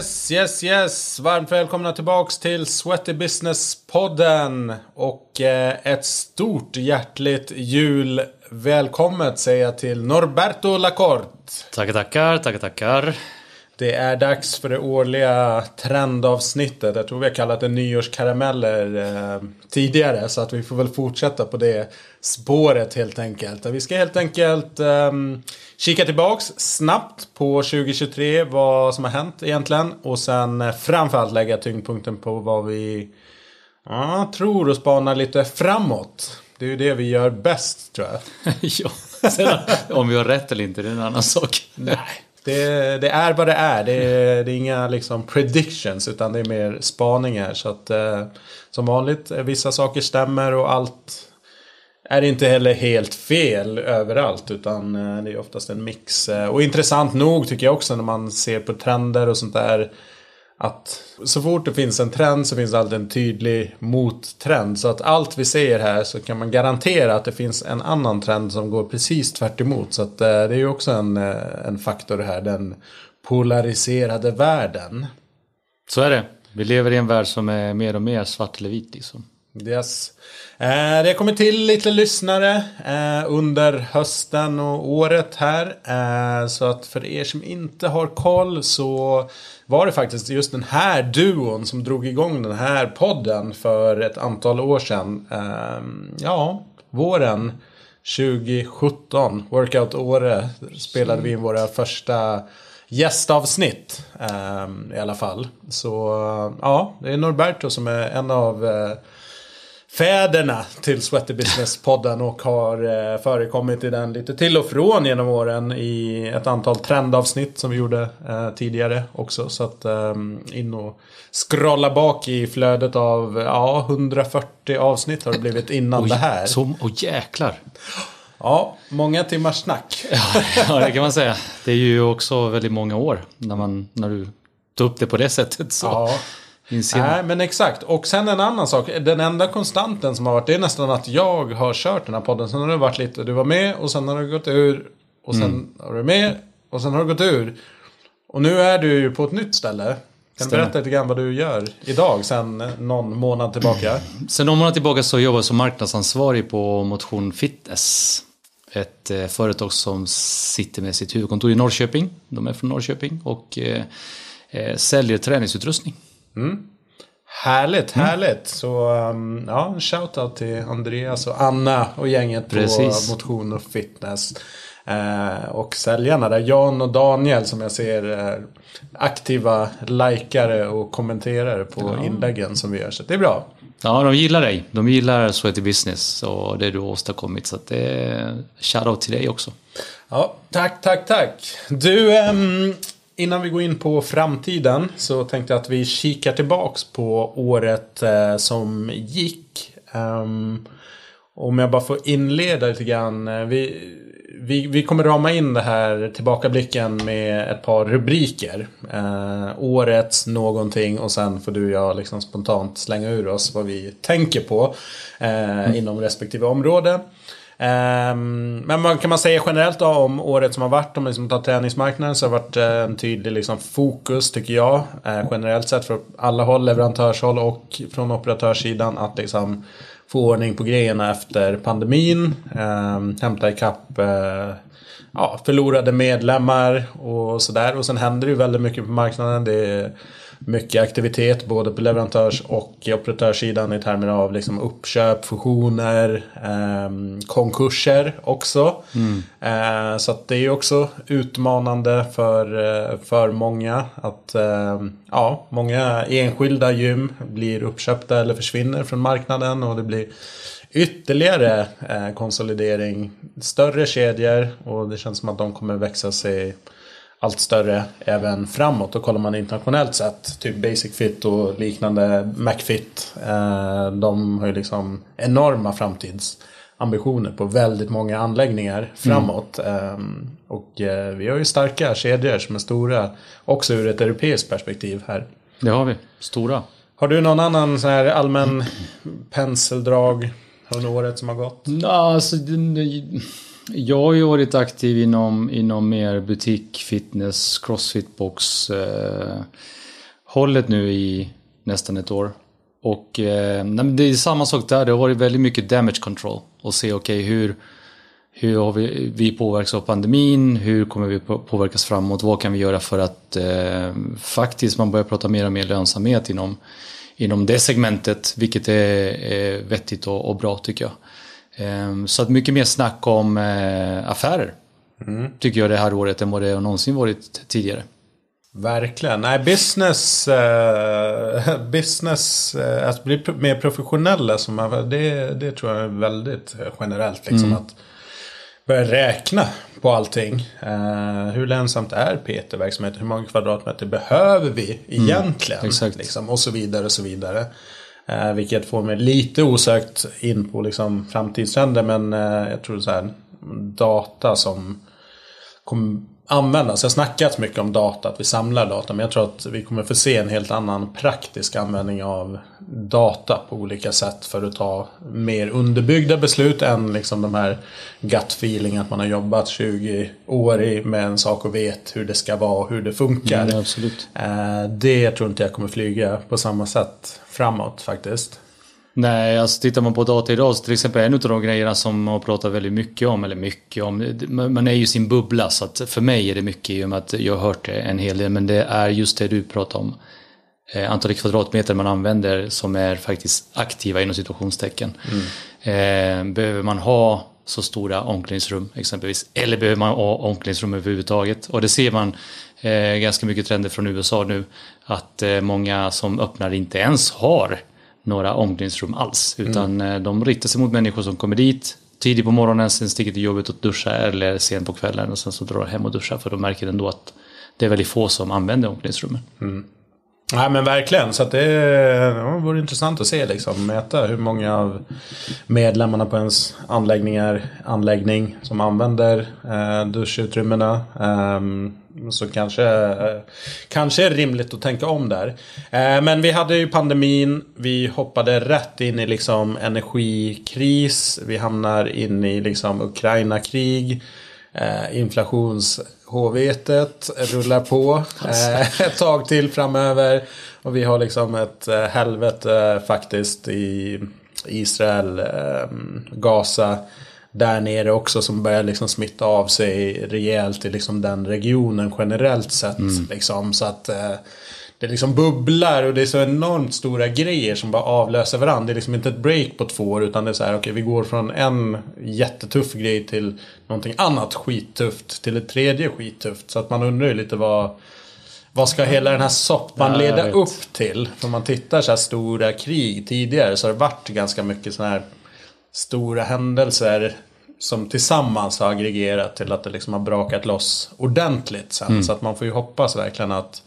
Yes, yes, yes. Varmt välkomna tillbaks till Sweaty Business-podden. Och eh, ett stort hjärtligt jul välkommet säger jag till Norberto Lacorte. Tackar, tackar, tackar, tackar. Det är dags för det årliga trendavsnittet. Jag tror vi har kallat det nyårskarameller eh, tidigare. Så att vi får väl fortsätta på det spåret helt enkelt. Vi ska helt enkelt eh, kika tillbaks snabbt på 2023. Vad som har hänt egentligen. Och sen eh, framförallt lägga tyngdpunkten på vad vi ja, tror och spanar lite framåt. Det är ju det vi gör bäst tror jag. ja, sen, om vi har rätt eller inte det är en annan sak. Nej. Det, det, är vad det är. Det är, det är inga liksom predictions utan det är mer spaningar. Så att eh, som vanligt, eh, vissa saker stämmer och allt är inte heller helt fel överallt. Utan eh, det är oftast en mix. Eh, och intressant nog tycker jag också när man ser på trender och sånt där att så fort det finns en trend så finns det alltid en tydlig mottrend. Så att allt vi säger här så kan man garantera att det finns en annan trend som går precis tvärt emot. Så att eh, det är ju också en, eh, en faktor här, den polariserade världen. Så är det. Vi lever i en värld som är mer och mer svart eller vit liksom. Yes. Eh, det har kommit till lite lyssnare eh, under hösten och året här. Eh, så att för er som inte har koll så var det faktiskt just den här duon som drog igång den här podden för ett antal år sedan. Ja, våren 2017, Workout Åre, spelade vi in våra första gästavsnitt i alla fall. Så ja, det är Norberto som är en av fäderna till Sweaty Business-podden och har eh, förekommit i den lite till och från genom åren i ett antal trendavsnitt som vi gjorde eh, tidigare också. Så att eh, in och scrolla bak i flödet av ja, 140 avsnitt har det blivit innan oj, det här. Så, och jäklar! Ja, många timmars snack. ja, det kan man säga. Det är ju också väldigt många år när, man, när du tar upp det på det sättet. Så. Ja. Nej, men exakt. Och sen en annan sak. Den enda konstanten som har varit, det är nästan att jag har kört den här podden. Sen har det varit lite, du var med och sen har du gått ur. Och sen mm. har du med och sen har du gått ur. Och nu är du ju på ett nytt ställe. Kan du berätta lite grann vad du gör idag sen någon månad tillbaka? Sen någon månad tillbaka så jobbar jag som marknadsansvarig på Motion Fitness. Ett eh, företag som sitter med sitt huvudkontor i Norrköping. De är från Norrköping och eh, eh säljer träningsutrustning. Mm. Härligt, mm. härligt. Så um, ja, shoutout till Andreas och Anna och gänget Precis. på Motion och Fitness. Eh, och säljarna där, Jan och Daniel som jag ser är aktiva likare och kommenterare på ja. inläggen som vi gör. Så det är bra. Ja, de gillar dig. De gillar Sweaty Business och det du har åstadkommit. Så det är shoutout till dig också. Ja, tack, tack, tack. Du, um, Innan vi går in på framtiden så tänkte jag att vi kikar tillbaks på året eh, som gick. Um, om jag bara får inleda lite grann. Eh, vi, vi, vi kommer rama in det här tillbakablicken med ett par rubriker. Eh, årets någonting och sen får du och jag liksom spontant slänga ur oss vad vi tänker på eh, mm. inom respektive område. Ehm, men vad kan man säga generellt då om året som har varit? Om man liksom tar träningsmarknaden så har det varit eh, en tydlig liksom, fokus tycker jag. Eh, generellt sett från alla håll, leverantörshåll och från operatörssidan att liksom få ordning på grejerna efter pandemin. Ehm, hämta ikapp eh, ja, förlorade medlemmar och sådär. Och sen händer det ju väldigt mycket på marknaden. Det är, mycket aktivitet både på leverantörs och operatörssidan i termer av liksom uppköp, fusioner, eh, konkurser också. Mm. Eh, så det är också utmanande för, eh, för många att eh, ja, många enskilda gym blir uppköpta eller försvinner från marknaden och det blir ytterligare eh, konsolidering. Större kedjor och det känns som att de kommer växa sig allt större även framåt. Och kollar man internationellt sett, typ Basic Fit och liknande, McFit. Eh, de har ju liksom enorma framtidsambitioner på väldigt många anläggningar framåt. Mm. och eh, vi har ju starka kedjor som är stora, också ur ett europeiskt perspektiv här. Det har vi, stora. Har du någon annan sån här allmän penseldrag under året som har gått? Alltså, jag har ju varit aktiv inom, inom mer butik, fitness, crossfitbox. Eh, hållet nu i nästan ett år. Och eh, det är samma sak där, det har varit väldigt mycket damage control. Och se okej okay, hur, hur har vi, vi påverkas av pandemin? Hur kommer vi påverkas framåt? Vad kan vi göra för att eh, faktiskt man börjar prata mer och mer lönsamhet inom, inom det segmentet, vilket är, är vettigt och, och, bra tycker jag. Eh, så att mycket mer snack om eh, affärer mm. tycker jag det här året än vad det någonsin varit tidigare. Verkligen. Nej, business, uh, business uh, att bli mer professionella, som, det, det tror jag är väldigt generellt. Liksom, mm. att börja räkna på allting. Uh, hur lönsamt är PT-verksamhet? Hur många kvadratmeter behöver vi mm. egentligen? Mm, liksom, och så vidare och så vidare. Eh, vilket får mig lite osökt in på liksom, framtidstrender. Men eh, jag tror så här, data som kommer användas. Det har snackats mycket om data, att vi samlar data. Men jag tror att vi kommer få se en helt annan praktisk användning av data på olika sätt för att ta mer underbyggda beslut än liksom de här gut feeling att man har jobbat 20 år med en sak och vet hur det ska vara och hur det funkar. Mm, absolut. Eh, det tror inte jag kommer flyga på samma sätt framåt faktiskt. Nej, alltså tittar man på data idag så till exempel en av de grejerna som man pratar väldigt mycket om, eller mycket om, man är ju sin bubbla så att för mig är det mycket i och med att jag har hört det en hel del, men det är just det du pratar om. Eh, antalet kvadratmeter man använder som är faktiskt aktiva inom situationstecken. Mm. Eh, behöver man ha så stora omklädningsrum exempelvis, eller behöver man ha omklädningsrum överhuvudtaget? Och det ser man eh, ganska mycket trender från USA nu, att många som öppnar inte ens har några omklädningsrum alls. Utan mm. de riktar sig mot människor som kommer dit tidigt på morgonen, sen sticker till jobbet och duschar eller sent på kvällen och sen så drar hem och duschar för de märker ändå att det är väldigt få som använder omklädningsrummen. Mm. Nej men verkligen. Så att det, det vore intressant att se liksom. Mäta hur många av medlemmarna på ens anläggningar, anläggning som använder eh, duschutrymmena. Eh, så kanske, eh, kanske är rimligt att tänka om där. Eh, men vi hade ju pandemin. Vi hoppade rätt in i liksom energikris. Vi hamnar in i liksom Ukraina-krig. Eh, inflationshåvetet rullar på eh, ett tag till framöver. Och vi har liksom ett eh, helvete faktiskt i Israel, eh, Gaza. Där nere också som börjar liksom smitta av sig rejält i liksom den regionen generellt sett. Mm. Liksom, så att eh, det liksom bubblar och det är så enormt stora grejer som bara avlöser varandra. Det är liksom inte ett break på två år utan det är så här, okej okay, vi går från en jättetuff grej till någonting annat skittufft till ett tredje skittufft. Så att man undrar ju lite vad vad ska hela den här soppan leda upp till? Om man tittar så här stora krig tidigare så har det varit ganska mycket sådana här stora händelser som tillsammans har aggregerat till att det liksom har brakat loss ordentligt sen. Mm. Så att man får ju hoppas verkligen att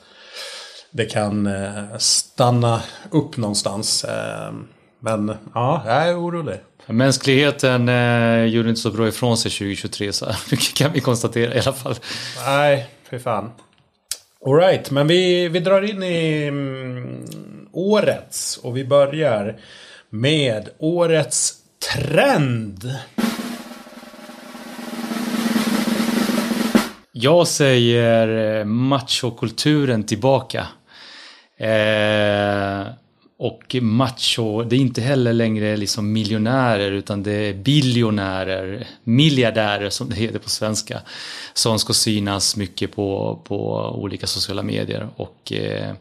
det kan eh, stanna upp någonstans. Eh, men ja, jag är orolig. Mänskligheten eh, gjorde inte så bra ifrån sig 2023 så mycket kan vi konstatera i alla fall. Nej, för fan. Alright, men vi, vi drar in i mm, årets och vi börjar med årets trend. Jag säger eh, machokulturen tillbaka. Eh, och macho, det är inte heller längre liksom miljonärer utan det är biljonärer, miljardärer som det heter på svenska. Som ska synas mycket på, på olika sociala medier. Och eh,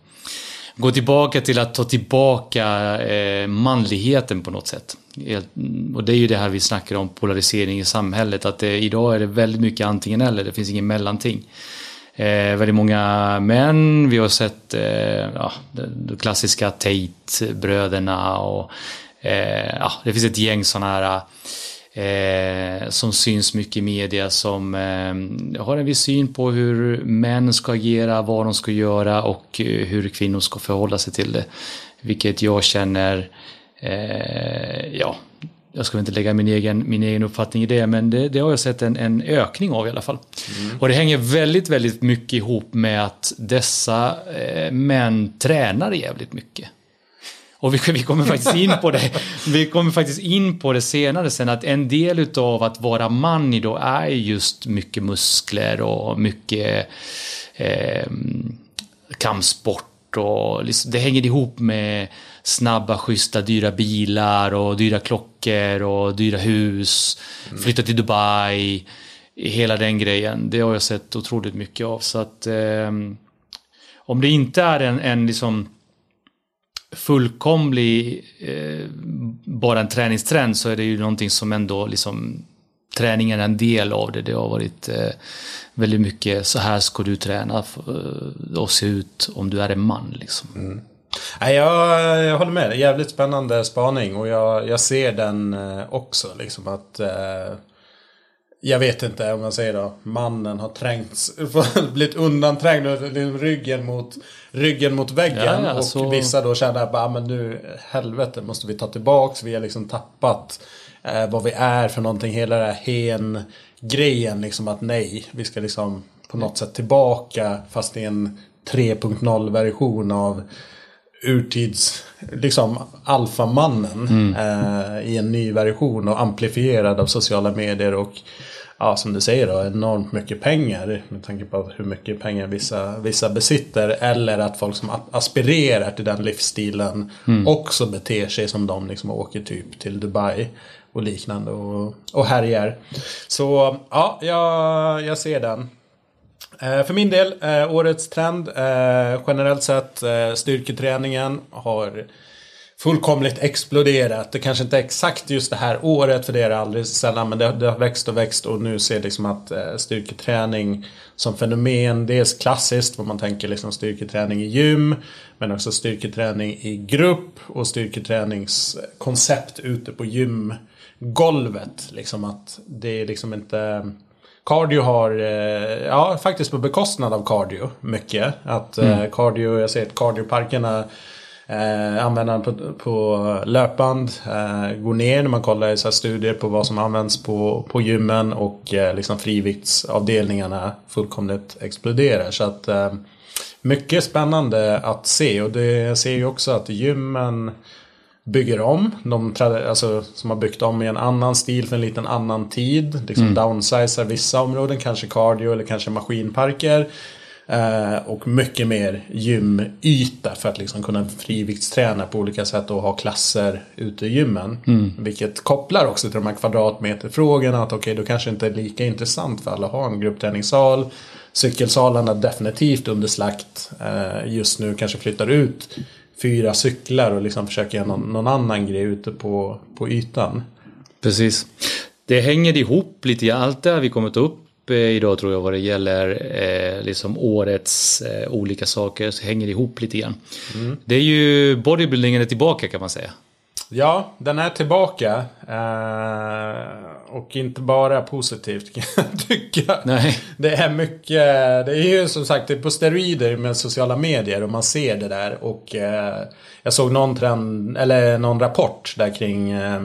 gå tillbaka till att ta tillbaka eh, manligheten på något sätt. Och det är ju det här vi snackar om, polarisering i samhället. Att det, idag är det väldigt mycket antingen eller, det finns ingen mellanting. Eh, väldigt många män, vi har sett eh, ja, de klassiska Tate-bröderna och eh, ja, det finns ett gäng sådana här eh, som syns mycket i media som eh, har en viss syn på hur män ska agera, vad de ska göra och eh, hur kvinnor ska förhålla sig till det. Vilket jag känner, eh, ja, jag ska inte lägga min egen, min egen uppfattning i det, men det, det har jag sett en, en ökning av i alla fall. Mm. Och det hänger väldigt, väldigt mycket ihop med att dessa eh, män tränar jävligt mycket. Och vi, vi, kommer faktiskt in på det. Vi kommer faktiskt in på det senare sen att en del utav att vara man idag är just mycket muskler och mycket eh, kampsport sport och liksom, det hänger ihop med snabba, schyssta, dyra bilar och dyra klockor och dyra hus. Mm. Flytta till Dubai. Hela den grejen. Det har jag sett otroligt mycket av. Så att eh, om det inte är en, en liksom fullkomlig eh, bara en träningstrend så är det ju någonting som ändå liksom träningen är en del av det. Det har varit eh, väldigt mycket så här ska du träna eh, och se ut om du är en man. Liksom. Mm. Nej, jag, jag håller med. Jävligt spännande spaning och jag, jag ser den eh, också. Liksom att eh, jag vet inte om man säger då. Mannen har trängts, blivit undanträngd ryggen mot, ryggen mot väggen. Ja, och så... vissa då känner att ah, men nu helvete måste vi ta tillbaks. Vi har liksom tappat eh, vad vi är för någonting. Hela den här hen grejen liksom att nej, vi ska liksom på något sätt tillbaka fast i en 3.0 version av urtids, liksom alfamannen mm. eh, i en ny version och amplifierad av sociala medier och ja, som du säger då, enormt mycket pengar med tanke på hur mycket pengar vissa, vissa besitter. Eller att folk som aspirerar till den livsstilen mm. också beter sig som de liksom åker typ till Dubai och liknande och, och härjar. Så ja, jag, jag ser den. Eh, för min del, eh, årets trend eh, generellt sett styrketräningen har fullkomligt exploderat. Det kanske inte är exakt just det här året för det är det aldrig sällan men det, det har växt och växt och nu ser liksom att eh, styrketräning som fenomen dels klassiskt vad man tänker liksom styrketräning i gym men också styrketräning i grupp och styrketräningskoncept ute på gymgolvet. Liksom att det är liksom inte Cardio har, eh, ja faktiskt på bekostnad av cardio mycket. Att eh, mm. cardio, jag ser att cardioparkerna Eh, användaren på, på löpband eh, går ner när man kollar i så studier på vad som används på, på gymmen och eh, liksom friviktsavdelningarna fullkomligt exploderar. Så att eh, mycket spännande att se och det ser ju också att gymmen bygger om. De alltså, som har byggt om i en annan stil för en liten annan tid. Liksom mm. downsizar vissa områden, kanske cardio eller kanske maskinparker. Eh, och mycket mer gymyta för att liksom kunna friviktsträna på olika sätt och ha klasser ute i gymmen. Mm. Vilket kopplar också till de här kvadratmeterfrågorna. Att okej, okay, då kanske inte är lika intressant för alla att ha en gruppträningssal. Cykelsalarna definitivt under slakt. Eh, just nu kanske flyttar ut fyra cyklar och liksom försöker göra någon, någon annan grej ute på, på ytan. Precis. Det hänger ihop lite grann. Allt det här vi kommit upp idag tror jag vad det gäller eh, liksom årets eh, olika saker så hänger ihop lite grann. Mm. Det är ju bodybuildingen är tillbaka kan man säga. Ja, den är tillbaka. Eh, och inte bara positivt kan jag tycka. Nej. Det är mycket, det är ju som sagt det är på steroider med sociala medier och man ser det där. Och eh, jag såg någon trend, eller någon rapport där kring eh,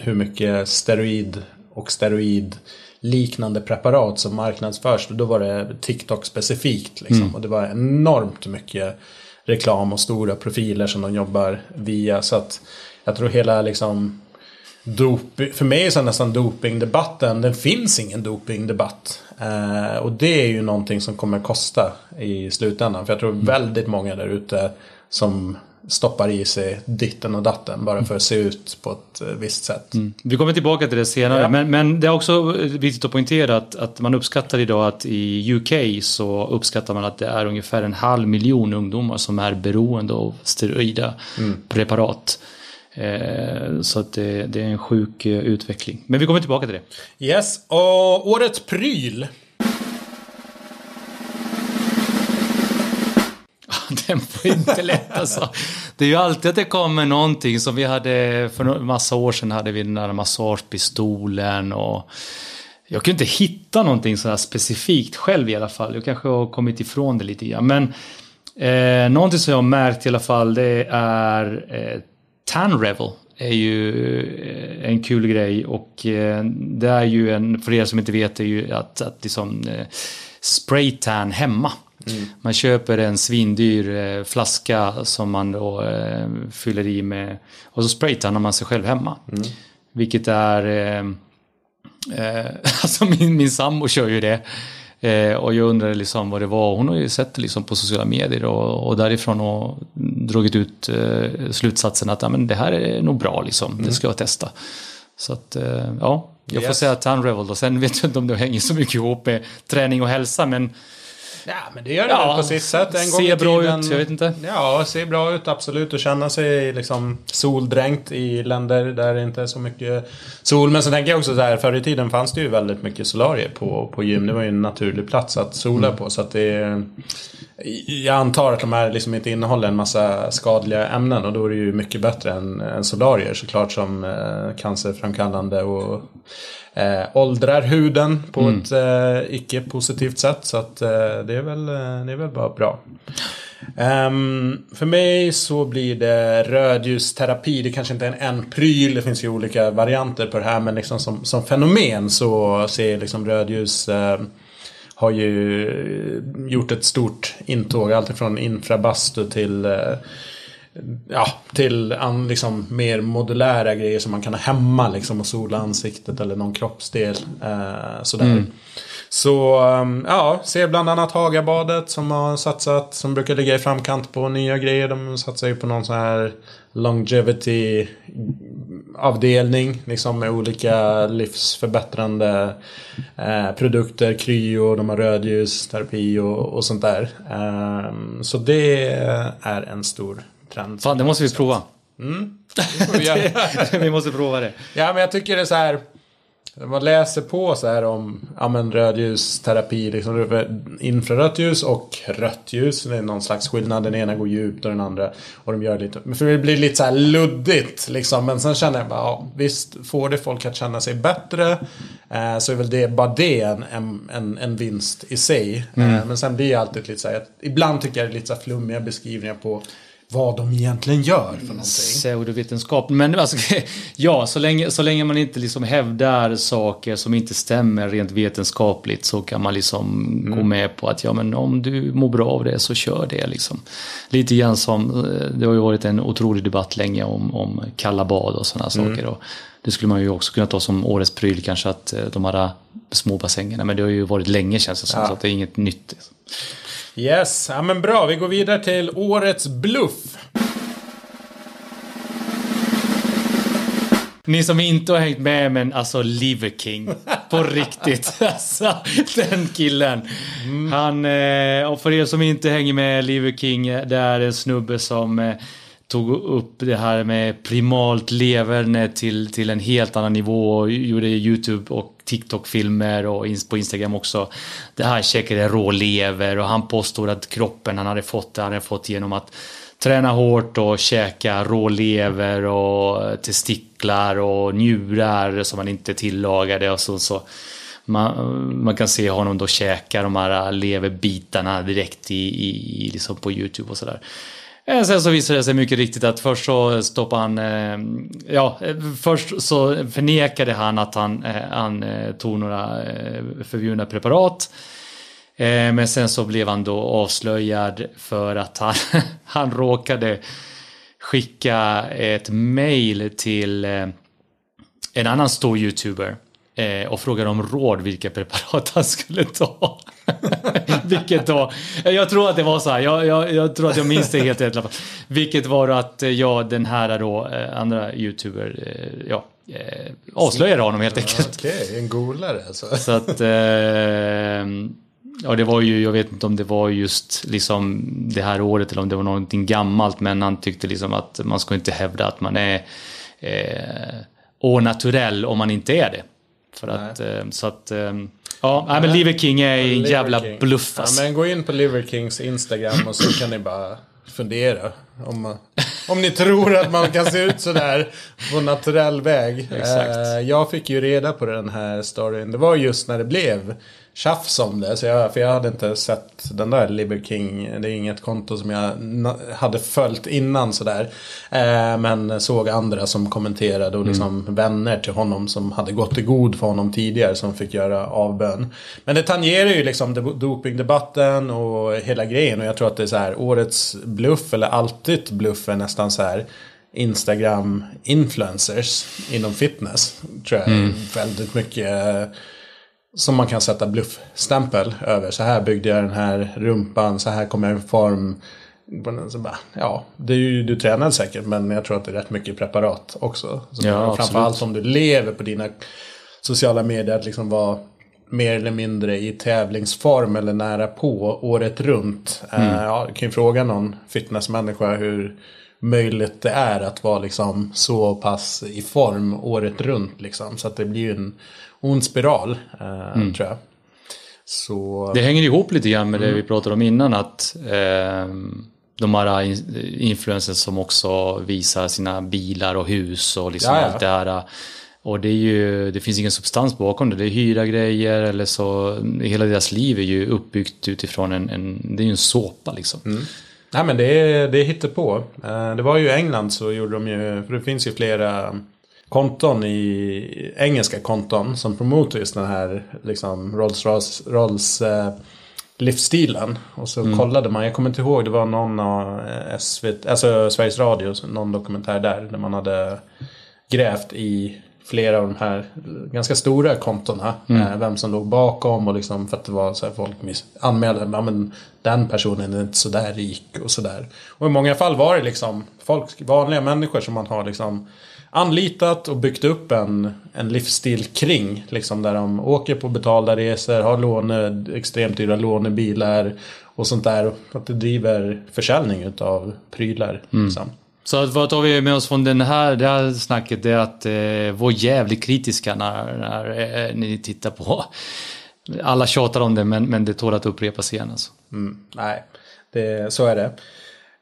hur mycket steroid och steroid liknande preparat som marknadsförs. Då var det TikTok specifikt. Liksom. Mm. Och det var enormt mycket reklam och stora profiler som de jobbar via. Så att jag tror hela liksom doping, för mig är så nästan dopingdebatten, det finns ingen dopingdebatt. Eh, och det är ju någonting som kommer kosta i slutändan. För jag tror mm. väldigt många där ute som stoppar i sig ditten och datten bara för att se ut på ett eh, visst sätt. Mm. Vi kommer tillbaka till det senare, ja. men, men det är också viktigt att poängtera att, att man uppskattar idag att i UK så uppskattar man att det är ungefär en halv miljon ungdomar som är beroende av steroida mm. preparat. Eh, så att det, det, är en sjuk eh, utveckling. Men vi kommer tillbaka till det. Yes, och årets pryl den var inte lätt alltså. Det är ju alltid att det kommer någonting som vi hade för en massa år sedan hade vi den där massagepistolen och jag kunde inte hitta någonting sådär specifikt själv i alla fall. Jag kanske har kommit ifrån det lite grann. Men eh, någonting som jag har märkt i alla fall det är eh, Tan Revel är ju eh, en kul grej och eh, det är ju en, för er som inte vet, det är ju att, att liksom eh, spraytan hemma. Mm. Man köper en svindyr flaska som man då fyller i med och så spraytannar man sig själv hemma. Mm. Vilket är... Alltså min, min sambo kör ju det. Eh, och jag undrade liksom vad det var. Hon har ju sett det liksom på sociala medier och, och därifrån och dragit ut eh, slutsatsen att ja, men det här är nog bra liksom. Mm. Det ska jag testa. Så att eh, ja, jag yes. får säga Tunrevel och sen vet jag inte om det hänger så mycket ihop med träning och hälsa men Ja, men det gör det ja, på sitt sätt. En gång ser bra tiden, ut, jag vet inte. Ja, ser bra ut absolut. Och känna sig liksom soldränkt i länder där det inte är så mycket sol. Men så tänker jag också så här, förr i tiden fanns det ju väldigt mycket solarier på, på gym. Det var ju en naturlig plats att sola mm. på. Så att det jag antar att de här liksom inte innehåller en massa skadliga ämnen och då är det ju mycket bättre än, än solarier såklart som eh, cancerframkallande och eh, åldrar huden på mm. ett eh, icke positivt sätt. Så att eh, det, är väl, eh, det är väl bara bra. Um, för mig så blir det rödljusterapi. Det kanske inte är en, en pryl. Det finns ju olika varianter på det här. Men liksom som, som fenomen så ser liksom rödljus uh, har ju gjort ett stort intåg. Alltifrån infrabastu till uh, ja, till an, liksom, mer modulära grejer som man kan ha hemma liksom, och sola ansiktet eller någon kroppsdel. Eh, sådär. Mm. Så um, ja, ser bland annat Hagabadet som har satsat, som brukar ligga i framkant på nya grejer. De satsar ju på någon sån här longevity avdelning. Liksom med olika livsförbättrande eh, produkter. Kryo, de har rödljusterapi och, och sånt där. Um, så det är en stor trend. Fan, det måste vi prova. Mm. Vi, vi måste prova det. Ja, men jag tycker det är så här. Man läser på så här om ja, men rödljusterapi, liksom infrarött ljus och rött ljus. Det är någon slags skillnad. Den ena går djupt och den andra. Och de gör lite, för det blir lite så här luddigt liksom. Men sen känner jag bara, ja, visst får det folk att känna sig bättre. Eh, så är väl det, bara det en, en, en vinst i sig. Mm. Eh, men sen blir det alltid lite så här, ibland tycker jag det är lite så här flummiga beskrivningar på vad de egentligen gör för någonting. Pseudovetenskap. Men alltså, ja, så länge, så länge man inte liksom hävdar saker som inte stämmer rent vetenskapligt så kan man liksom mm. gå med på att ja, men om du mår bra av det så kör det liksom. Lite grann som, eh, det har ju varit en otrolig debatt länge om, om kalla bad och sådana mm. saker. Och det skulle man ju också kunna ta som årets pryl kanske att eh, de här små bassängerna. Men det har ju varit länge känns det som, ja. så att det är inget nytt. Liksom. Yes, ja men bra. Vi går vidare till årets bluff. Ni som inte har hängt med men alltså Liver King. På riktigt. Alltså den killen. Mm. Han, eh, och för er som inte hänger med Liver King. Det är en snubbe som eh, tog upp det här med primalt leverne till, till en helt annan nivå och gjorde YouTube och TikTok-filmer och på Instagram också. Det här käkade rå lever och han påstod att kroppen han hade fått det han hade fått genom att träna hårt och käka rå lever och testiklar och njurar som han inte tillagade och så. så. Man, man, kan se honom då käka de här leverbitarna direkt i, i, liksom på YouTube och sådär. Eh, sen så visade det sig mycket riktigt att först så stoppade han, eh, ja, först så förnekade han att han, eh, han tog några förbjudna preparat. Men sen så blev han då avslöjad för att han, han råkade skicka ett mail till en annan stor youtuber och frågade om råd vilka preparat han skulle ta. Vilket då, jag tror att det var så här, jag, jag, jag tror att jag minns det helt rätt. Vilket var att ja, den här då, eh, andra youtuber, eh, ja, eh, avslöjade honom helt enkelt. Okej, okay, en golare alltså. Så att, ja det var ju, jag vet inte om det var just liksom det här året eller om det var någonting gammalt, men han tyckte liksom att man ska inte hävda att man är eh, naturell om man inte är det. För att, eh, så att Ja, nej, men Liver King är en jävla King. bluff alltså. Ja, men gå in på Liver Kings Instagram och så kan ni bara fundera. Om, om ni tror att man kan se ut sådär på naturell väg. Exakt. Eh, jag fick ju reda på den här storyn. Det var just när det blev tjafs om det. Så jag, för jag hade inte sett den där Liber King. Det är inget konto som jag hade följt innan sådär. Eh, men såg andra som kommenterade och liksom mm. vänner till honom som hade gått i god för honom tidigare som fick göra avbön. Men det tangerar ju liksom dopingdebatten och hela grejen. Och jag tror att det är så här årets bluff eller alltid bluff är nästan så här. Instagram-influencers inom fitness. Tror jag mm. väldigt mycket som man kan sätta bluffstämpel över. Så här byggde jag den här rumpan, så här kom jag i form. Ja, det är ju, du tränar säkert men jag tror att det är rätt mycket preparat också. Så Ja, framförallt om du lever på dina sociala medier, att liksom vara mer eller mindre i tävlingsform eller nära på året runt. Eh, ja, du kan ju fråga någon fitnessmänniska hur möjligt det är att vara liksom så pass i form året runt. Liksom. Så att det blir en ond spiral, eh, tror jag. Så... Det hänger ihop lite grann med det vi pratade om innan att eh, de här in- influencers som också visar sina bilar och hus och liksom allt det här. Och det är ju, det finns ingen substans bakom det. Det är hyra grejer eller så. Hela deras liv är ju uppbyggt utifrån en, en det är ju en såpa liksom. Nej men det är, det är hittepå. Eh, Det var ju i England så gjorde de ju, för det finns ju flera konton i engelska konton som promotar just den här liksom Rolls Rolls, Rolls eh, livsstilen. Och så kollade man, jag kommer inte ihåg, det var någon av eh, SVT, alltså Sveriges Radio, någon dokumentär där, där man hade grävt i flera av de här ganska stora kontona. Eh, vem som låg bakom och liksom för att det var så här folk anmälde ja, men den personen är inte så där rik och sådär. Och i många fall var det liksom folk, vanliga människor som man har liksom anlitat och byggt upp en, en livsstil kring. Liksom där de åker på betalda resor, har låne, extremt dyra lånebilar och sånt där. Att det driver försäljning utav prylar. Liksom. Så att vad tar vi med oss från den här, det här snacket det är att eh, vara jävligt kritiska när, när eh, ni tittar på. Alla tjatar om det men, men det tål att upprepas igen alltså. Mm, nej, det, så är det.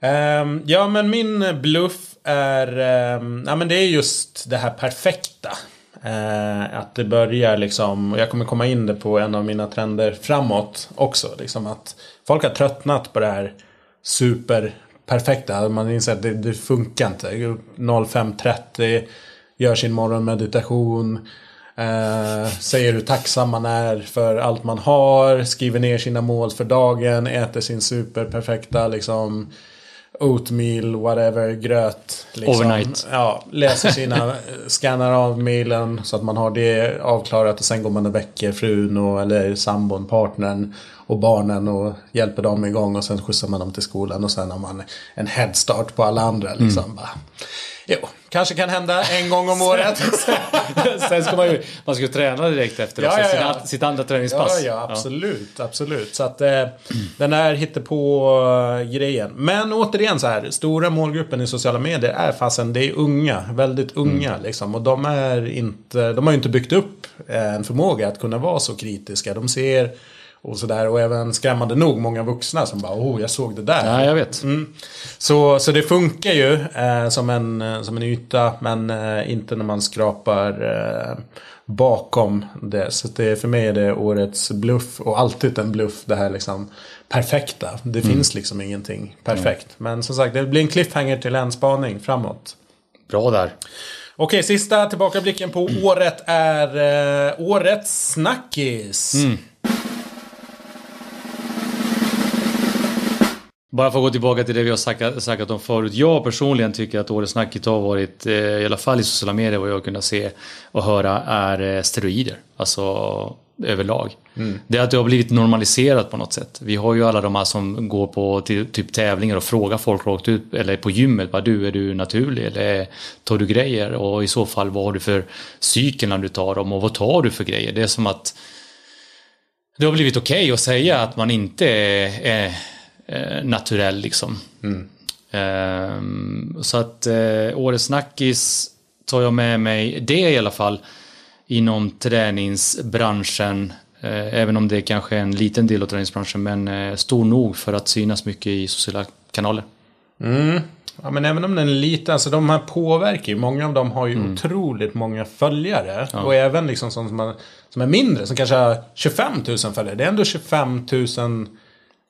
Um, ja, men min bluff är... Um, ja, men det är just det här perfekta. Uh, att det börjar liksom, och jag kommer komma in det på en av mina trender framåt också. Liksom att folk har tröttnat på det här super perfekta. Man inser att det, det funkar inte. 05.30, gör sin morgonmeditation. Eh, säger hur tacksam man är för allt man har. Skriver ner sina mål för dagen. Äter sin superperfekta liksom oatmeal, whatever, gröt. Liksom. Overnight. Ja, läser sina, scannar av mailen så att man har det avklarat och sen går man och väcker frun och, eller sambon, partnern och barnen och hjälper dem igång och sen skjutsar man dem till skolan och sen har man en headstart på alla andra liksom. Bara, jo, kanske kan hända en gång om året. Sen ska man ju, man ska ju träna direkt efter Ja, också, ja, ja. sitt andra träningspass. Ja, ja, absolut, absolut. Så att eh, den här hittar på eh, grejen. Men återigen så här, stora målgruppen i sociala medier är fasen, det är unga, väldigt unga liksom. Och de är inte, de har ju inte byggt upp eh, en förmåga att kunna vara så kritiska. De ser och sådär och även skrämmande nog många vuxna som bara oh jag såg det där. Ja, jag vet. Mm. Så, så det funkar ju eh, som, en, eh, som en yta men eh, inte när man skrapar eh, bakom det. Så det, för mig är det årets bluff och alltid en bluff det här liksom perfekta. Det finns liksom ingenting perfekt. Men som sagt det blir en cliffhanger till en spaning framåt. Bra där. Okej, sista tillbakablicken på året är eh, årets snackis. Bara för att gå tillbaka till det vi har snackat, snackat om förut. Jag personligen tycker att årets snackigt har varit, eh, i alla fall i sociala medier vad jag har kunnat se och höra, är eh, steroider. Alltså överlag. Det är att det har blivit normaliserat på något sätt. Vi har ju alla de här som går på typ tävlingar och frågar folk rakt ut, eller på gymmet, bara du, är du naturlig eller tar du grejer? Och i så fall vad har du för cykel när du tar dem och vad tar du för grejer? Det är som att det har blivit okej att säga att man inte är, är eh, naturell liksom. Ehm, så att eh, årets snackis tar jag med mig, det i alla fall, inom träningsbranschen. Eh, även om det är kanske är en liten del av träningsbranschen, men eh, stor nog för att synas mycket i sociala kanaler. Mm. Ja, men även om den är liten, alltså de här påverkar ju. Många av dem har ju Mm. otroligt många följare. Och även liksom som, som, är- som är mindre, som kanske har 25 000 följare. Det är ändå 25 000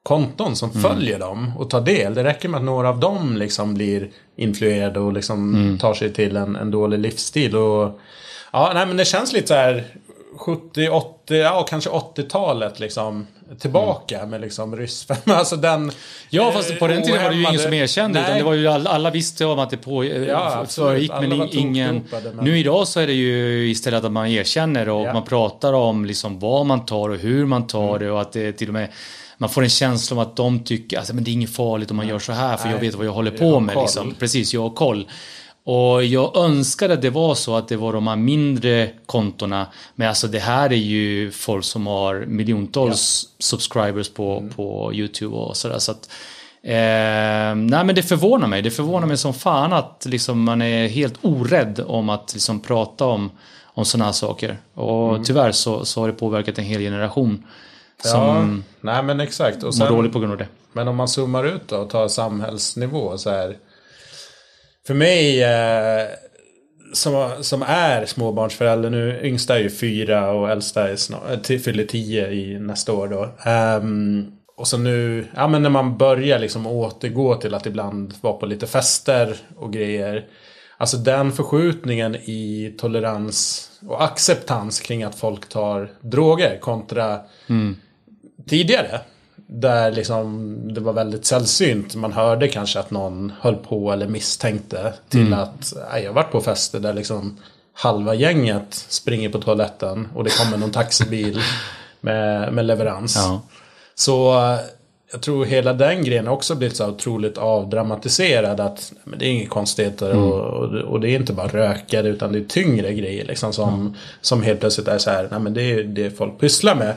konton som Mm. följer dem och tar del. Det räcker med att några av dem liksom blir influerade och liksom Mm. tar sig till en, en dålig livsstil. Och, ja, nej, men det känns lite så här 70, 80, ja kanske 80-talet liksom. Tillbaka Mm. med liksom ryssfem. Alltså den... Ja, fast på den tiden var det ju ingen som ohämmade- erkände. Utan det var ju alla, alla visste om att det på, Ja, föregick, Alla men ingen... men- Nu idag så är det ju istället att man erkänner och Ja. man pratar om liksom vad man tar och hur man tar Mm. det och att det till och med man får en känsla om att de tycker att men det är inget farligt om man gör så här för jag Nej, vet vad jag håller jag på har med. Liksom. Precis, jag har koll. Och jag önskade att det var så att det var de här mindre kontona. Men alltså det här är ju folk som har miljontals subscribers på, Mm. på YouTube och sådär. Så att, eh, nej men det förvånar mig. Det förvånar mig som fan att liksom man är helt orädd om att liksom prata om, om sådana här saker. Och Mm. tyvärr så, så har det påverkat en hel generation. Ja, Som nej men exakt. Och mår sen, dåligt på grund av det. Men om man zoomar ut då och tar samhällsnivå så här. För mig eh, som, som är småbarnsförälder nu, yngsta är ju fyra och äldsta är snart, eh, fyller tio i nästa år då. Ehm, och så nu, ja men när man börjar liksom återgå till att ibland vara på lite fester och grejer. Alltså den förskjutningen i tolerans och acceptans kring att folk tar droger kontra tidigare. Där liksom det var väldigt sällsynt. Man hörde kanske att någon höll på eller misstänkte. Till att nej, jag har varit på fester där liksom halva gänget springer på toaletten. Och det kommer någon taxibil med, med leverans. Ja. Så eh, jag tror hela den grejen också blivit så otroligt avdramatiserad. Att men det är inget konstigheter och, och, och det är inte bara rökare utan det är tyngre grejer. Liksom, som, som helt plötsligt är så här, nej men det är det folk pysslar med.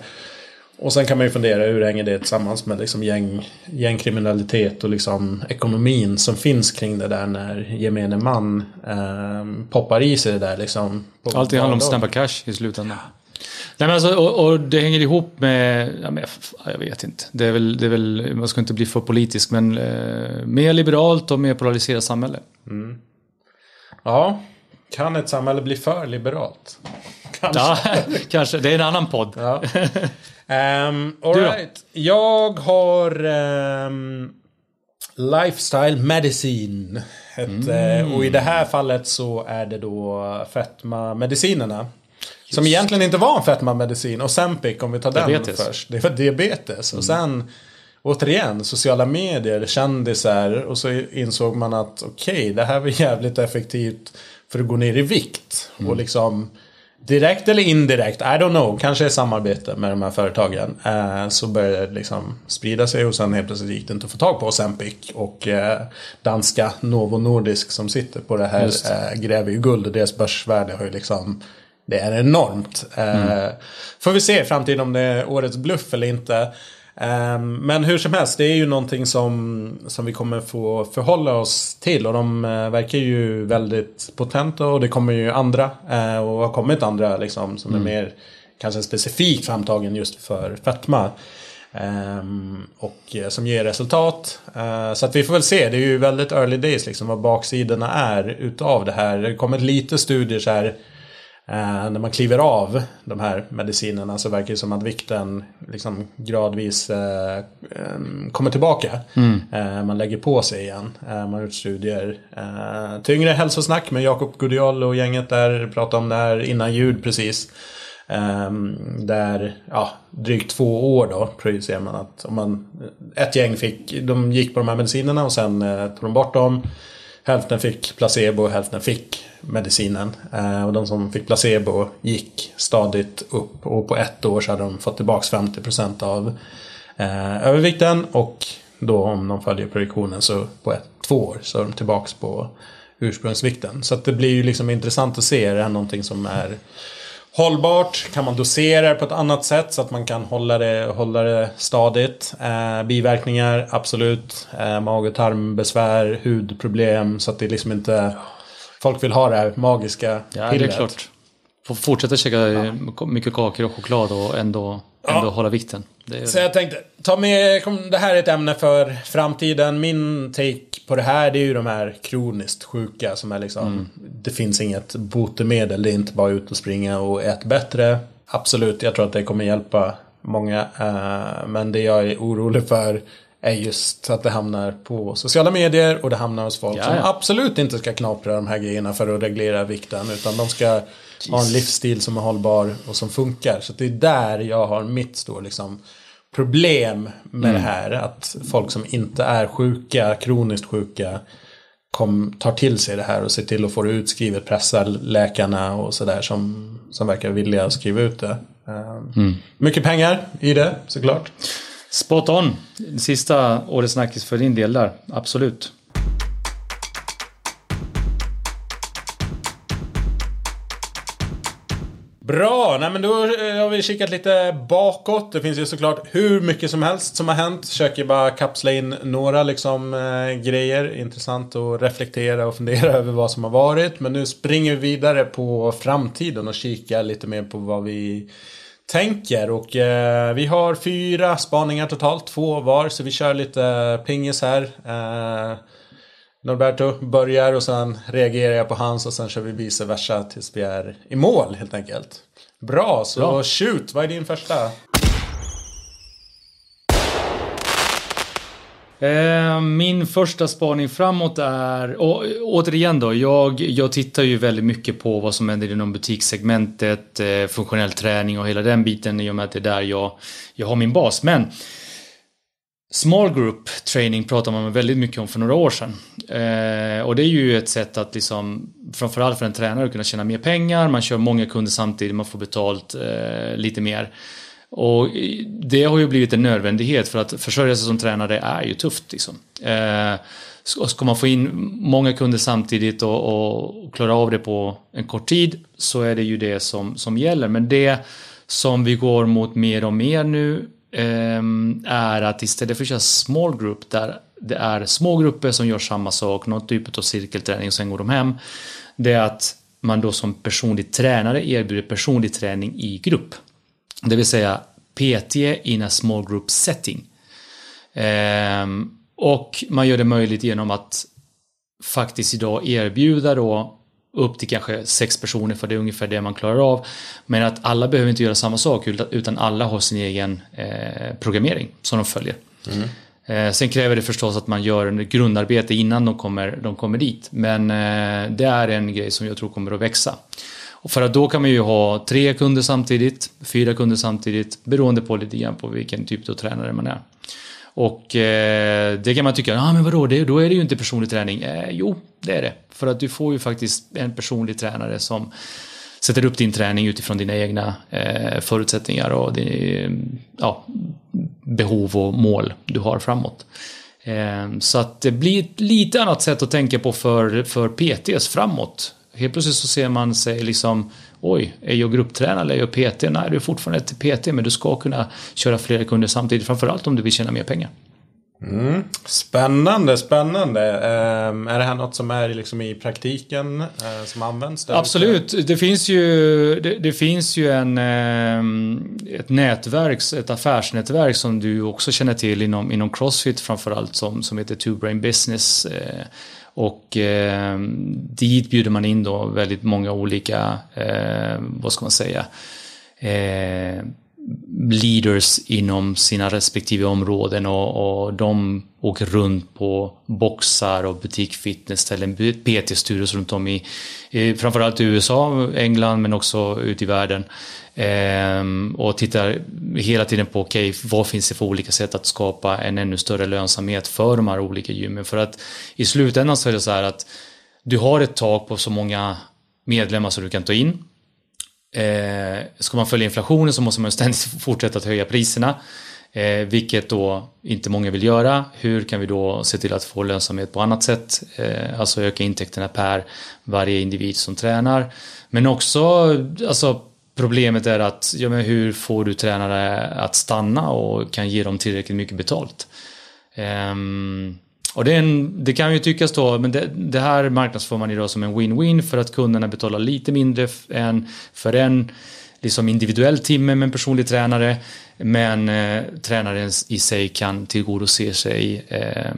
Och sen kan man ju fundera hur hänger det tillsammans med liksom gäng, gängkriminalitet och liksom ekonomin som finns kring det där när gemene man eh, poppar i sig det där liksom. Allting handlar om snabba cash i slutändan. Nej, men alltså, och, och det hänger ihop med, ja, men, jag vet inte, det är väl, det är väl man ska inte bli för politisk, men eh, mer liberalt och mer polariserat samhälle. Ja, kan ett samhälle bli för liberalt? Kanske. Ja, kanske, det är en annan podd. Ja. Um, all Du då? right. Jag har ehm, Lifestyle Medicine. Ett, Mm. eh, och i det här fallet så är det då fetma-medicinerna. Som egentligen inte var en fetma-medicin. Och Zempic om vi tar Diabetes. den först. Det var diabetes. Och sen återigen sociala medier, kändisar. Och så insåg man att okej, det här var jävligt effektivt för att gå ner i vikt. Och liksom direkt eller indirekt, I don't know, kanske i samarbete med de här företagen. Eh, så började det liksom sprida sig och sen helt plötsligt gick det inte att få tag på Ozempic. Och eh, danska Novo Nordisk som sitter på det här eh, gräver ju guld och deras börsvärde har ju liksom det är enormt. Eh, Får vi se i framtiden om det är årets bluff eller inte. Eh, Men hur som helst, det är ju någonting som, som vi kommer få förhålla oss till. Och de eh, verkar ju väldigt potenta och det kommer ju andra. eh, Och har kommit andra liksom som är mer kanske specifikt framtagen just för fetma. Ehm, och eh, som ger resultat. Så att vi får väl se. Det är ju väldigt early days liksom vad baksidorna är utav det här. Det kommit lite studier så här. Eh, när man kliver av de här medicinerna så verkar det som att vikten liksom gradvis eh, kommer tillbaka. Eh, man lägger på sig igen. Eh, man har gjort studier. Eh, tyngre hälsosnack med Jakob Gudiol och gänget där pratade om det här innan jul precis. Där, ja, drygt två år då projicerar man att om man, ett gäng fick, de gick på de här medicinerna och sen eh, tog de bort dem. Hälften fick placebo och hälften fick medicinen. Eh, och de som fick placebo gick stadigt upp och på ett år så hade de fått tillbaka 50% av eh, övervikten och då om de följer projektionen så på ett, två år så är de tillbaka på ursprungsvikten. Så att det blir ju liksom intressant att se, är det här någonting som är Hållbart, kan man dosera det på ett annat sätt så att man kan hålla det, hålla det stadigt. Eh, biverkningar, absolut. Eh, mag och tarmbesvär, hudproblem. Så att det liksom inte... Folk vill ha det här magiska Ja, det är pillret. klart. Får fortsätta käka eh, mycket kakor och choklad och ändå, ändå hålla vikten. Det Så jag tänkte, ta med, det här är ett ämne för framtiden. Min take på det här det är ju de här kroniskt sjuka som är liksom, det finns inget botemedel. Det är inte bara ut och springa och ät bättre. Absolut, jag tror att det kommer hjälpa många. eh, men det jag är orolig för är just att det hamnar på sociala medier och det hamnar hos folk Ja, som absolut inte ska knapra de här grejerna för att reglera vikten. Utan de ska ha en livsstil som är hållbar och som funkar. Så det är där jag har mitt stora liksom, problem med Mm. det här. Att folk som inte är sjuka, kroniskt sjuka, kom, tar till sig det här och ser till att få det utskrivet, pressar läkarna och sådär som, som verkar villiga att skriva ut det. Eh, Mycket pengar i det såklart. Spot on. Sista årets snackis för din del där. Absolut. Bra, nej men då eh, har vi kikat lite bakåt. Det finns ju såklart hur mycket som helst som har hänt. Försöker bara kapsla in några liksom eh, grejer. Intressant att reflektera och fundera över vad som har varit. Men nu springer vi vidare på framtiden och kikar lite mer på vad vi tänker. Och eh, vi har fyra spaningar totalt, två var. Så vi kör lite pingis här. Eh, Norberto börjar och sen reagerar jag på hans och sen kör vi vice versa tills vi är i mål helt enkelt. Bra, så Bra. shoot, vad är din första? Eh, min första spaning framåt är, och återigen då, jag, jag tittar ju väldigt mycket på vad som händer inom butikssegmentet, eh, funktionell träning och hela den biten i och med att det är där jag, jag har min bas. Men Small group training pratar man väldigt mycket om för några år sedan. Eh, och det är ju ett sätt att liksom, framförallt för en tränare kunna tjäna mer pengar, man kör många kunder samtidigt, man får betalt eh, lite mer. Och det har ju blivit en nödvändighet för att försörja sig som tränare är ju tufft. Liksom. Eh, ska man få in många kunder samtidigt och, och klara av det på en kort tid så är det ju det som, som gäller. Men det som vi går mot mer och mer nu eh, är att istället för att köra small group där det är små grupper som gör samma sak, någon typ av cirkelträning och sen går de hem. Det är att man då som personlig tränare erbjuder personlig träning i grupp. Det vill säga PT in a small group setting. Ehm, och man gör det möjligt genom att faktiskt idag erbjuda då upp till kanske sex personer för det är ungefär det man klarar av. Men att alla behöver inte göra samma sak utan- alla har sin egen eh, programmering som de följer. Eh, sen kräver det förstås att man gör en grundarbete innan de kommer, de kommer dit. Men eh, det är en grej som jag tror kommer att växa. Och för att då kan man ju ha tre kunder samtidigt, fyra kunder samtidigt, beroende på lite grann på vilken typ av tränare man är. Och eh, det kan man tycka, ah, men vadå, det, då är det ju inte personlig träning. Eh, jo, det är det. För att du får ju faktiskt en personlig tränare som sätter upp din träning utifrån dina egna eh, förutsättningar och din, ja, behov och mål du har framåt. Eh, så att det blir ett lite annat sätt att tänka på för, för PTs framåt. Helt plötsligt så ser man sig liksom Oj, är jag grupptränare eller är jag PT? Nej, du är fortfarande ett PT men du ska kunna köra flera kunder samtidigt. Framförallt om du vill tjäna mer pengar. Spännande, spännande. Ehm, är det här något som är liksom i praktiken eh, som används? där ute? Absolut, det finns ju, det, det finns ju en, ehm, ett nätverk, ett affärsnätverk som du också känner till inom, inom Crossfit framförallt som, som heter Two Brain Business. Och eh, dit bjuder man in då väldigt många olika, eh, vad ska man säga, eh, leaders inom sina respektive områden och, och de åker runt på boxar och butikfitnessställen, PT-studios runt om i, i framförallt i USA, England men också ute i världen. Ehm, och tittar hela tiden på okej, vad finns det för olika sätt att skapa en ännu större lönsamhet för de här olika gymmen. För att i slutändan så är det så här att du har ett tak på så många medlemmar som du kan ta in. Eh, ska man följa inflationen så måste man ständigt fortsätta att höja priserna. Eh, vilket då inte många vill göra. Hur kan vi då se till att få lönsamhet på annat sätt? Eh, alltså öka intäkterna per varje individ som tränar. Men också alltså, problemet är att ja, men hur får du tränare att stanna och kan ge dem tillräckligt mycket betalt? Ehm, och det, en, det kan ju tyckas då, men det, det här marknadsför man idag som en win-win för att kunderna betalar lite mindre än för en liksom individuell timme med en personlig tränare. Men eh, tränaren i sig kan tillgodose sig eh,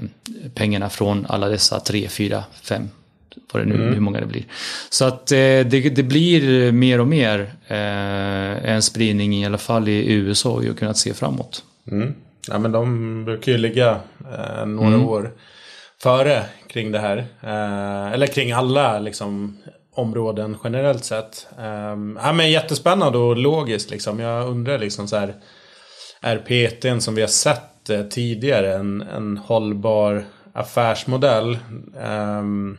pengarna från alla dessa tre, fyra, fem vad det nu, hur många det blir. Så att eh, det, det blir mer och mer eh, en spridning i alla fall i USA och jag har kunnat se framåt. Mm. Ja, men de brukar ju ligga eh, några mm. år före kring det här. Eh, eller kring alla liksom, områden generellt sett. Eh, ja, men jättespännande och logiskt liksom. Jag undrar liksom så här. Är PTn som vi har sett eh, tidigare en, en hållbar affärsmodell? Um,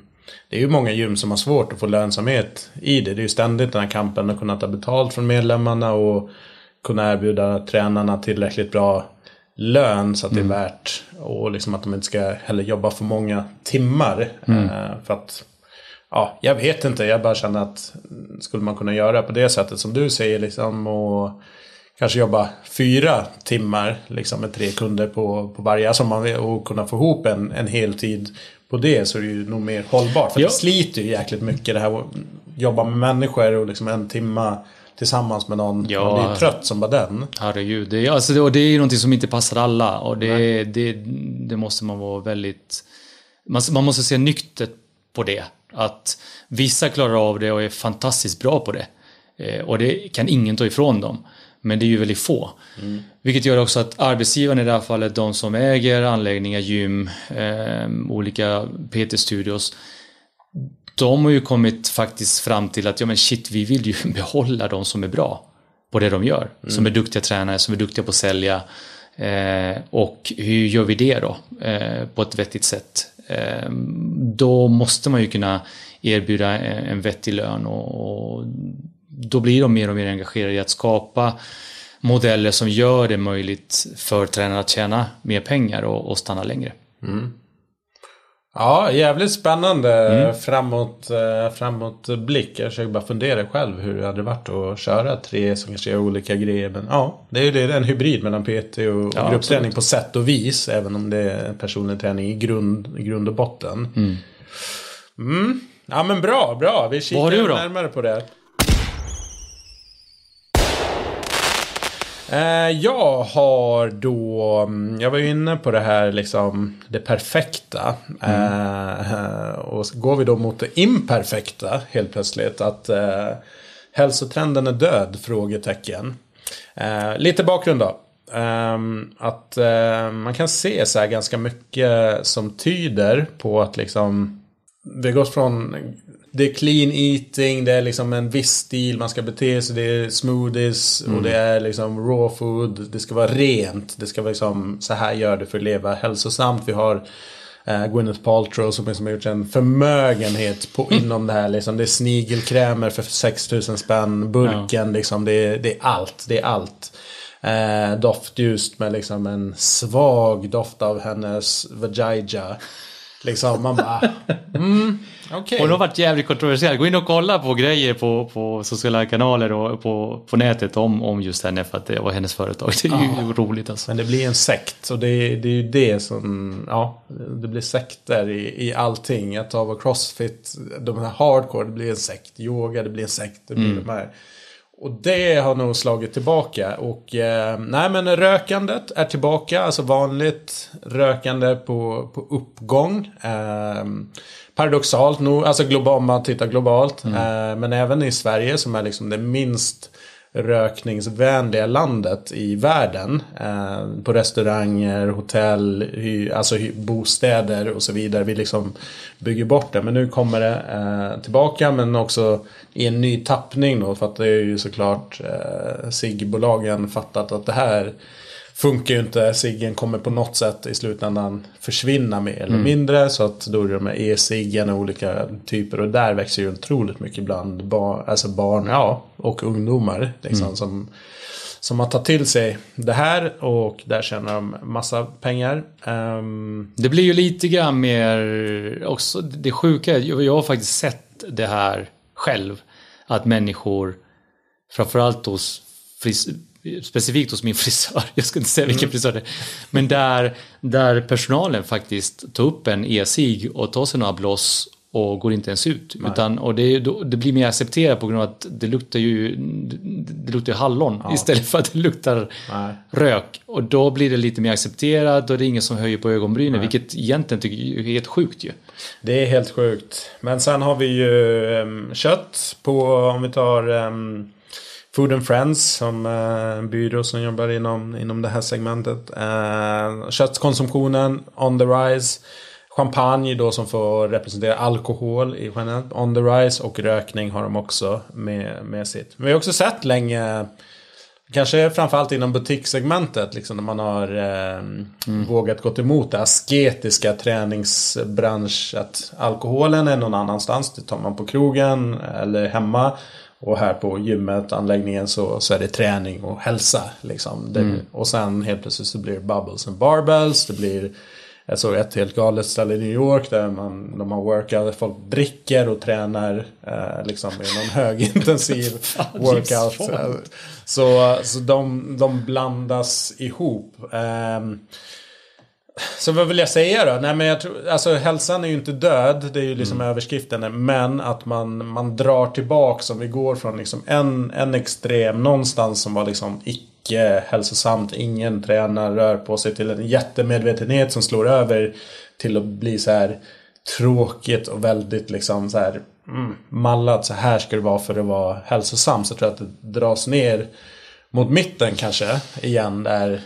det är ju många gym som har svårt att få lönsamhet i det. Det är ju ständigt den här kampen att kunna ta betalt från medlemmarna och kunna erbjuda tränarna tillräckligt bra lön så att mm. det är mm. värt. Och liksom att de inte ska heller jobba för många timmar. Mm. Eh, för att, ja, jag vet inte. Jag bara känner att skulle man kunna göra på det sättet som du säger liksom. Och kanske jobba fyra timmar liksom med tre kunder på, på varje. Alltså man, och kunna få ihop en, en heltid på det så är det ju nog mer hållbart. För ja. det sliter ju jäkligt mycket det här att jobba med människor och liksom en timma tillsammans med någon. Ja, man blir trött som bara den. Herregud. Det alltså, det, och det är ju någonting som inte passar alla. Och det, det, det måste man vara väldigt... Man, man måste se nyktert på det. Att vissa klarar av det och är fantastiskt bra på det. Eh, och det kan ingen ta ifrån dem. Men det är ju väldigt få. Mm. Vilket gör också att arbetsgivaren i det här fallet, de som äger anläggningar, gym, eh, olika PT-studios. De har ju kommit faktiskt fram till att ja men shit, vi vill ju behålla de som är bra på det de gör. Mm. Som är duktiga tränare, som är duktiga på att sälja. Eh, och hur gör vi det då eh, på ett vettigt sätt? Eh, då måste man ju kunna erbjuda en vettig lön och, och då blir de mer och mer engagerade i att skapa modeller som gör det möjligt för tränare att tjäna mer pengar och, och stanna längre. Mm. Ja, jävligt spännande mm. framåt, eh, framåt blick. Jag försöker bara fundera själv hur det hade varit att köra tre som kanske gör olika grejer. Men ja, det är ju det, en hybrid mellan PT och, ja, gruppträning på sätt och vis. Även om det är personlig träning i grund, grund och botten. Mm. Mm. Ja men bra, bra. Vi kikar närmare på det. Eh, jag har då, mm, jag var ju inne på det här liksom det perfekta. Mm. Eh, och går vi då mot det imperfekta helt plötsligt. Att eh, hälsotrenden är död? Frågetecken. Eh, lite bakgrund då. Ehm, eh, att man kan se så här ganska mycket som tyder på att liksom vi har gått från det är clean eating, det är liksom en viss stil man ska bete sig. Det är smoothies mm. och det är liksom raw food. Det ska vara rent. Det ska vara liksom så här gör det för att leva hälsosamt. Vi har eh, Gwyneth Paltrow som, som har gjort en förmögenhet på, mm. inom det här. Liksom. Det är snigelkrämer för 6000 spänn. Burken ja. liksom. Det är, det är allt. Det är allt. Eh, doftljust med liksom en svag doft av hennes vagina. Liksom man bara... Mm, okay. Hon har varit jävligt kontroversiell. Gå in och kolla på grejer på, på sociala kanaler och på, på nätet om, om just henne för att det var hennes företag. Det är ju ja. roligt alltså. Men det blir en sekt och det, det är ju det som... Ja, det blir sekter i, i allting. Att ta crossfit, de här hardcore, det blir en sekt. Yoga, det blir en sekt. Det blir mm. de här och det har nog slagit tillbaka. Och eh, nej men rökandet är tillbaka. Alltså vanligt rökande på, på uppgång. Eh, paradoxalt nog, alltså global, om man tittar globalt. Mm. Eh, men även i Sverige som är liksom det minst rökningsvänliga landet i världen. Eh, på restauranger, hotell, hy, alltså hy, bostäder och så vidare. Vi liksom bygger bort det. Men nu kommer det eh, tillbaka men också i en ny tappning då. För att det är ju såklart eh, SIG-bolagen fattat att det här funkar ju inte. Ciggen kommer på något sätt i slutändan försvinna mer eller mm. mindre. Så att då är det de här e-ciggen och olika typer. Och där växer ju otroligt mycket bland bar, alltså barn ja, och ungdomar. Liksom, mm. som, som har tagit till sig det här och där tjänar de massa pengar. Um... Det blir ju lite grann mer också det sjuka. Jag har faktiskt sett det här själv. Att människor, framförallt hos fris specifikt hos min frisör, jag ska inte säga vilken mm. frisör det är, men där, där personalen faktiskt tar upp en e-cigg och tar sig några blås och går inte ens ut. Utan, och det, det, blir mer accepterat på grund av att det luktar ju det luktar hallon ja. istället för att det luktar Nej. rök. Och då blir det lite mer accepterat och det är ingen som höjer på ögonbrynen, Nej. vilket egentligen tycker jag är helt sjukt ju. Det är helt sjukt. Men sen har vi ju um, kött på, om vi tar um, Food and Friends som eh, en byrå som jobbar inom, inom det här segmentet. Eh, köttkonsumtionen on the rise. Champagne då som får representera alkohol i generellt on the rise och rökning har de också med, med sitt. Vi har också sett länge Kanske framförallt inom butikssegmentet, liksom när man har eh, mm. vågat gått emot det asketiska träningsbransch. Att alkoholen är någon annanstans, det tar man på krogen eller hemma. Och här på gymmet, anläggningen, så, så är det träning och hälsa. Liksom. Det, mm. Och sen helt plötsligt så blir det bubbles and barbells. Det blir jag såg ett helt galet ställe i New York där man, de har workout, folk dricker och tränar eh, liksom i någon högintensiv workout. Så, så de, de blandas ihop. Um, så vad vill jag säga då? Nej men jag tror, alltså hälsan är ju inte död. Det är ju liksom mm. överskriften. Men att man, man drar tillbaks om vi går från liksom en, en extrem någonstans som var liksom icke hälsosamt. Ingen tränar, rör på sig till en jättemedvetenhet som slår över till att bli så här tråkigt och väldigt liksom så här mm, mallat. Så här ska det vara för att vara hälsosam. Så jag tror att det dras ner mot mitten kanske igen. Där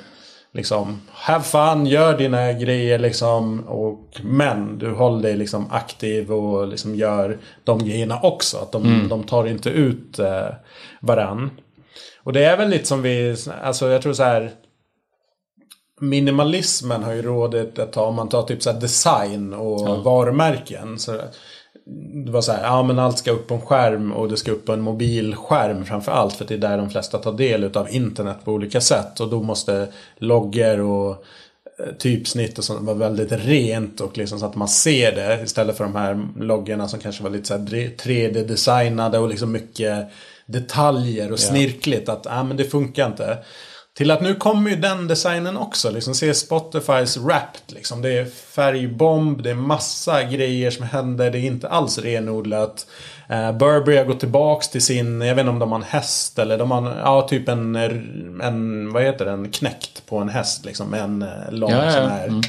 liksom have fun, gör dina grejer liksom. Och, men du håller dig liksom aktiv och liksom gör de grejerna också. Att de, mm. de tar inte ut eh, varann. Och det är väl lite som vi, alltså jag tror så här. Minimalismen har ju rådet ett tag. Om man tar typ så design och ja. varumärken. Så det var så här, ja men allt ska upp på en skärm och det ska upp på en mobilskärm framför allt. För det är där de flesta tar del av internet på olika sätt. Och då måste loggar och eh, typsnitt och sånt vara väldigt rent och liksom så att man ser det. Istället för de här loggorna som kanske var lite så 3D-designade och liksom mycket detaljer och snirkligt. Att ja, men det funkar inte. Till att nu kommer ju den designen också. Liksom se Spotifys Wrapped. Liksom. Det är färgbomb, det är massa grejer som händer. Det är inte alls renodlat. Uh, Burberry har gått tillbaks till sin, jag vet inte om de har en häst eller de har, ja typ en, en vad heter det, en knäckt på en häst liksom. En eh, lång ja, ja, sån här. Mm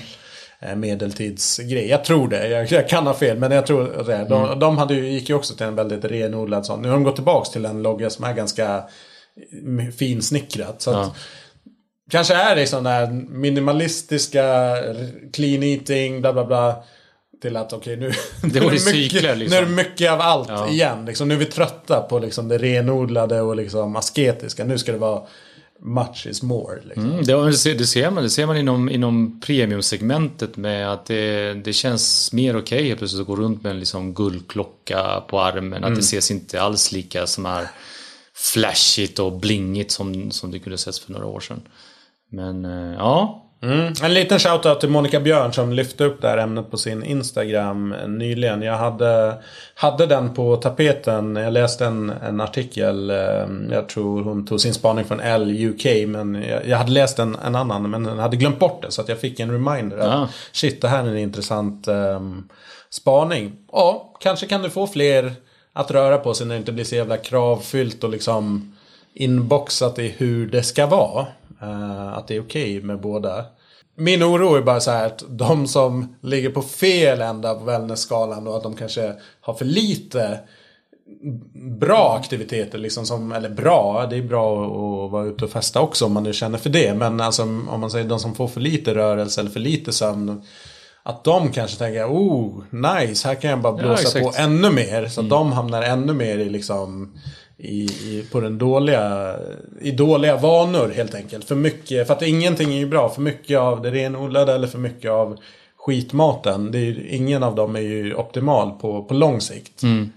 eh, medeltidsgrej. Jag tror det. Jag, jag, kan ha fel men jag tror det. De, mm. de hade ju, gick ju också till en väldigt renodlad sån. Nu har de gått tillbaks till en logga som är ganska finsnickrat. Så ja. Kanske är det sådana där minimalistiska clean eating, bla bla bla. Till att okej okay, nu, det nu, är mycket, cykler, liksom. nu är det mycket av allt ja. igen. Liksom, nu är vi trötta på liksom, det renodlade och liksom, asketiska. Nu ska det vara much is more. Liksom. Mm, det, ser, det, ser man, det ser man inom, inom premiumsegmentet med att det, det känns mer okej okay, plötsligt att gå runt med en liksom guldklocka på armen. Mm. Att det mm. ses inte alls lika som är flashigt och blingigt som, som det kunde ses för några år sedan. Men eh, ja. Mm. En liten shoutout till Monica Björn som lyfte upp det här ämnet på sin Instagram nyligen. Jag hade, hade den på tapeten. Jag läste en, en artikel. Eh, jag tror hon tog sin spaning från L UK. Men jag, jag hade läst en, en annan men hade glömt bort det. Så att jag fick en reminder. Ja. Att, shit, det här är en intressant um, spaning. Ja, kanske kan du få fler att röra på sig när det inte blir så jävla kravfyllt och liksom inboxat i hur det ska vara. Uh, att det är okej okay med båda. Min oro är bara så här att de som ligger på fel ända på wellness-skalan och att de kanske har för lite bra aktiviteter liksom som, eller bra, det är bra att vara ute och festa också om man nu känner för det. Men alltså om man säger de som får för lite rörelse eller för lite sömn. Att de kanske tänker, oh, nice, här kan jag bara blåsa ja, på ännu mer. Så mm. de hamnar ännu mer i liksom i, i, på den dåliga, i dåliga vanor helt enkelt. För mycket, för att ingenting är ju bra. För mycket av det renodlade eller för mycket av skitmaten. Det är, ingen av dem är ju optimal på, på lång sikt. Mm.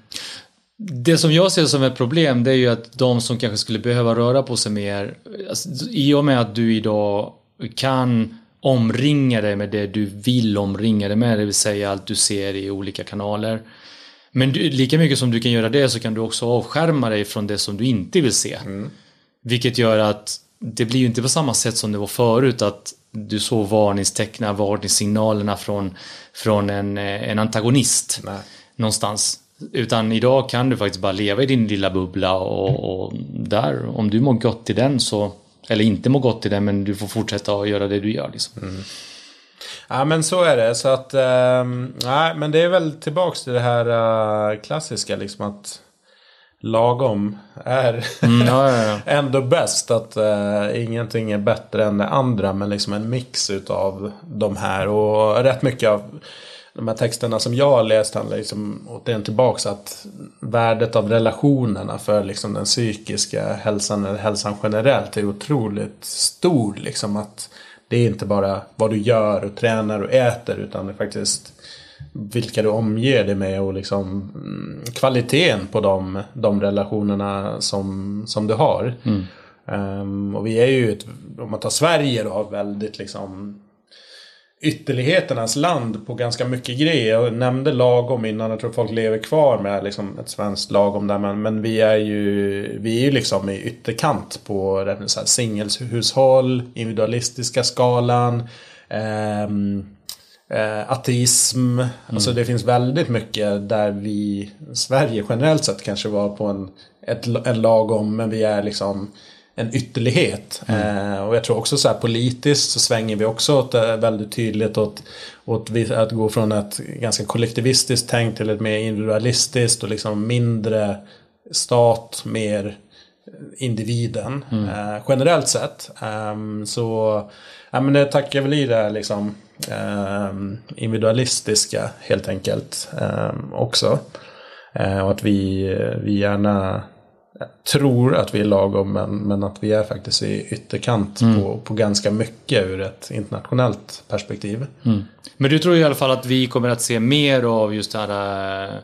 Det som jag ser som ett problem det är ju att de som kanske skulle behöva röra på sig mer. Alltså, I och med att du idag kan omringa dig med det du vill omringa dig med. Det vill säga allt du ser i olika kanaler. Men du, lika mycket som du kan göra det så kan du också avskärma dig från det som du inte vill se. Mm. Vilket gör att det blir ju inte på samma sätt som det var förut att du såg varningstecknen, varningssignalerna från, från en, en antagonist Nej. någonstans. Utan idag kan du faktiskt bara leva i din lilla bubbla och, och där, om du mår gott i den så, eller inte mår gott i den, men du får fortsätta att göra det du gör. Liksom. Mm. Ja men så är det. Så att, äh, nej men det är väl tillbaks till det här äh, klassiska liksom att lagom är Mm, ja, ja, ja. ändå bäst. Att uh, ingenting är bättre än det andra. Men liksom en mix utav de här. Och rätt mycket av de här texterna som jag har läst handlar liksom återigen tillbaks att värdet av relationerna för liksom den psykiska hälsan eller hälsan generellt är otroligt stor. Liksom att det är inte bara vad du gör och tränar och äter utan det är faktiskt vilka du omger dig med och liksom mm, kvaliteten på de, de relationerna som, som du har. Mm. Um, och vi är ju, ett, om man tar Sverige då, väldigt liksom ytterligheternas land på ganska mycket grejer. Jag nämnde lagom innan. Jag tror folk lever kvar med liksom ett svenskt lagom där. Men, men vi är ju vi är ju liksom i ytterkant på så här singelshushåll, individualistiska skalan. Ehm, eh, ateism. Mm. Alltså det finns väldigt mycket där vi, Sverige generellt sett kanske var på en, ett, en lagom. Men vi är liksom en ytterlighet. Mm. Eh, och jag tror också så här politiskt så svänger vi också åt, eh, väldigt tydligt åt, åt att gå från ett ganska kollektivistiskt tänk till ett mer individualistiskt och liksom mindre stat, mer individen. Mm. Eh, generellt sett. Um, så ja, men det tackar väl i det liksom um, individualistiska helt enkelt um, också. Uh, och att vi, vi gärna tror att vi är lagom men, men att vi är faktiskt i ytterkant mm. på, på ganska mycket ur ett internationellt perspektiv. Mm. Men du tror i alla fall att vi kommer att se mer av just det här äh,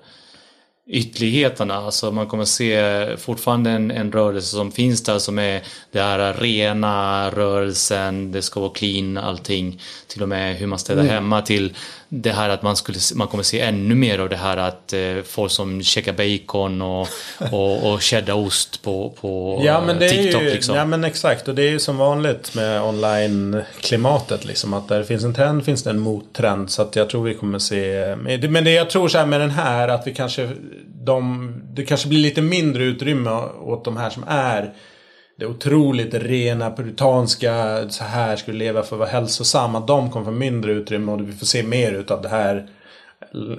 ytterligheterna. Alltså man kommer se fortfarande en, en rörelse som finns där som är det här rena rörelsen, det ska vara clean allting. Till och med hur man städar mm. hemma till det här att man, skulle, man kommer se ännu mer av det här att eh, folk som käkar bacon och, och, och cheddarost på, på ja, men det TikTok. Är ju, liksom. Ja men exakt och det är ju som vanligt med online-klimatet liksom. Att där finns en trend finns det en mottrend. Så att jag tror vi kommer se. Men det jag tror så här med den här att vi kanske de, det kanske blir lite mindre utrymme åt de här som är det otroligt rena, puritanska, så här ska du leva för att vara hälsosam. Att de kommer få mindre utrymme och vi får se mer utav det här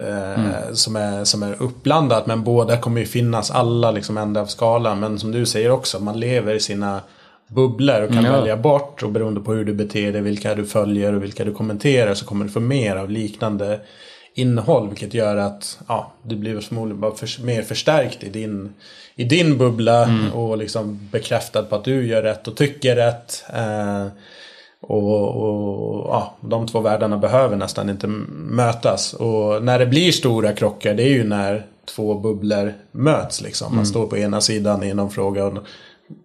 eh, mm. som, är, som är uppblandat. Men båda kommer ju finnas, alla liksom ända av skalan. Men som du säger också, man lever i sina bubblor och kan ja. välja bort. Och beroende på hur du beter dig, vilka du följer och vilka du kommenterar så kommer du få mer av liknande innehåll. Vilket gör att ja, du blir förmodligen bara för, mer förstärkt i din, i din bubbla. Mm. Och liksom bekräftad på att du gör rätt och tycker rätt. Eh, och, och ja, de två världarna behöver nästan inte mötas. Och när det blir stora krockar det är ju när två bubblor möts. Liksom. Man mm. står på ena sidan i någon fråga. Och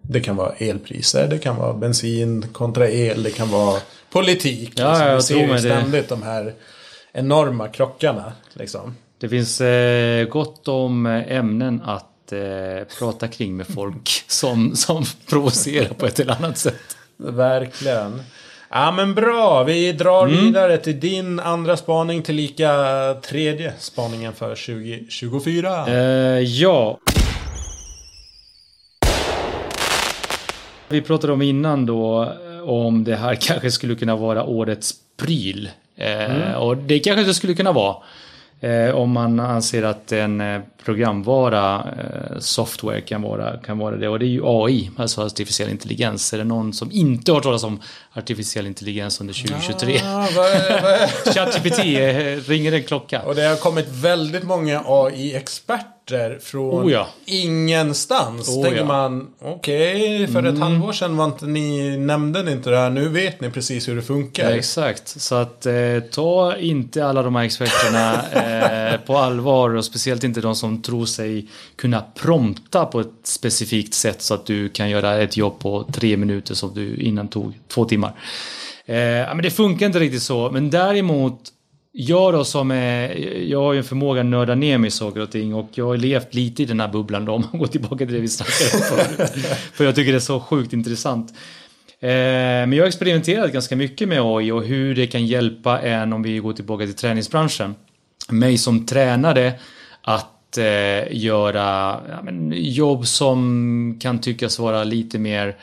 det kan vara elpriser, det kan vara bensin kontra el, det kan vara politik. Ja, liksom. Vi ser ju ständigt det. de här enorma krockarna. Liksom. Det finns eh, gott om eh, ämnen att eh, prata kring med folk som, som provocerar på ett eller annat sätt. Verkligen. Ja men bra, vi drar mm. vidare till din andra spaning till lika tredje spaningen för 2024. Eh, ja. Vi pratade om innan då eh, om det här kanske skulle kunna vara årets pryl mm. Och det kanske det skulle kunna vara. Eh, om man anser att en eh, programvara, eh, software kan vara, kan vara det. Och det är ju AI, alltså artificiell intelligens. Är det någon som inte har talas om artificiell intelligens under 2023? Ah, ChatGPT eh, ringer en klocka. Och det har kommit väldigt många AI-experter experter från oh ja. ingenstans. Oh tänker ja. man, okej, okay, för ett mm. halvår sedan var inte ni, nämnde inte det här. Nu vet ni precis hur det funkar. Ja, exakt, så att eh, ta inte alla de här experterna eh, på allvar och speciellt inte de som tror sig kunna prompta på ett specifikt sätt så att du kan göra ett jobb på tre minuter som du innan tog två timmar. Eh, men det funkar inte riktigt så, men däremot jag då som är, jag har ju en förmåga att nörda ner mig i saker och ting och jag har levt lite i den här bubblan då om man går tillbaka till det vi snackade om förut. För jag tycker det är så sjukt intressant. Eh, men jag har experimenterat ganska mycket med AI och hur det kan hjälpa en om vi går tillbaka till träningsbranschen. Mig som tränare att eh, göra ja, jobb som kan tyckas vara lite mer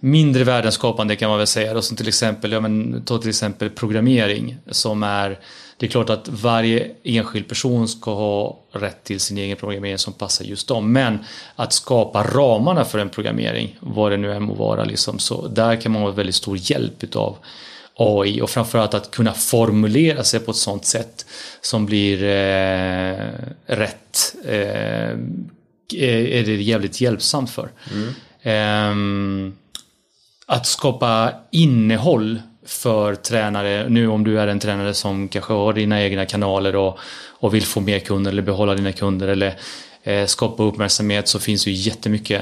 mindre värdenskapande kan man väl säga. Då, som till exempel, ja, men, ta till exempel programmering som är det är klart att varje enskild person ska ha rätt till sin egen programmering som passar just dem. Men att skapa ramarna för en programmering, vad det nu än må vara, liksom, så där kan man ha väldigt stor hjälp utav AI och framförallt att kunna formulera sig på ett sånt sätt som blir eh, rätt eh, är det jävligt hjälpsamt för. Mm. Eh, att skapa innehåll för tränare, nu om du är en tränare som kanske har dina egna kanaler och, och vill få mer kunder eller behålla dina kunder eller eh, skapa uppmärksamhet så finns det ju jättemycket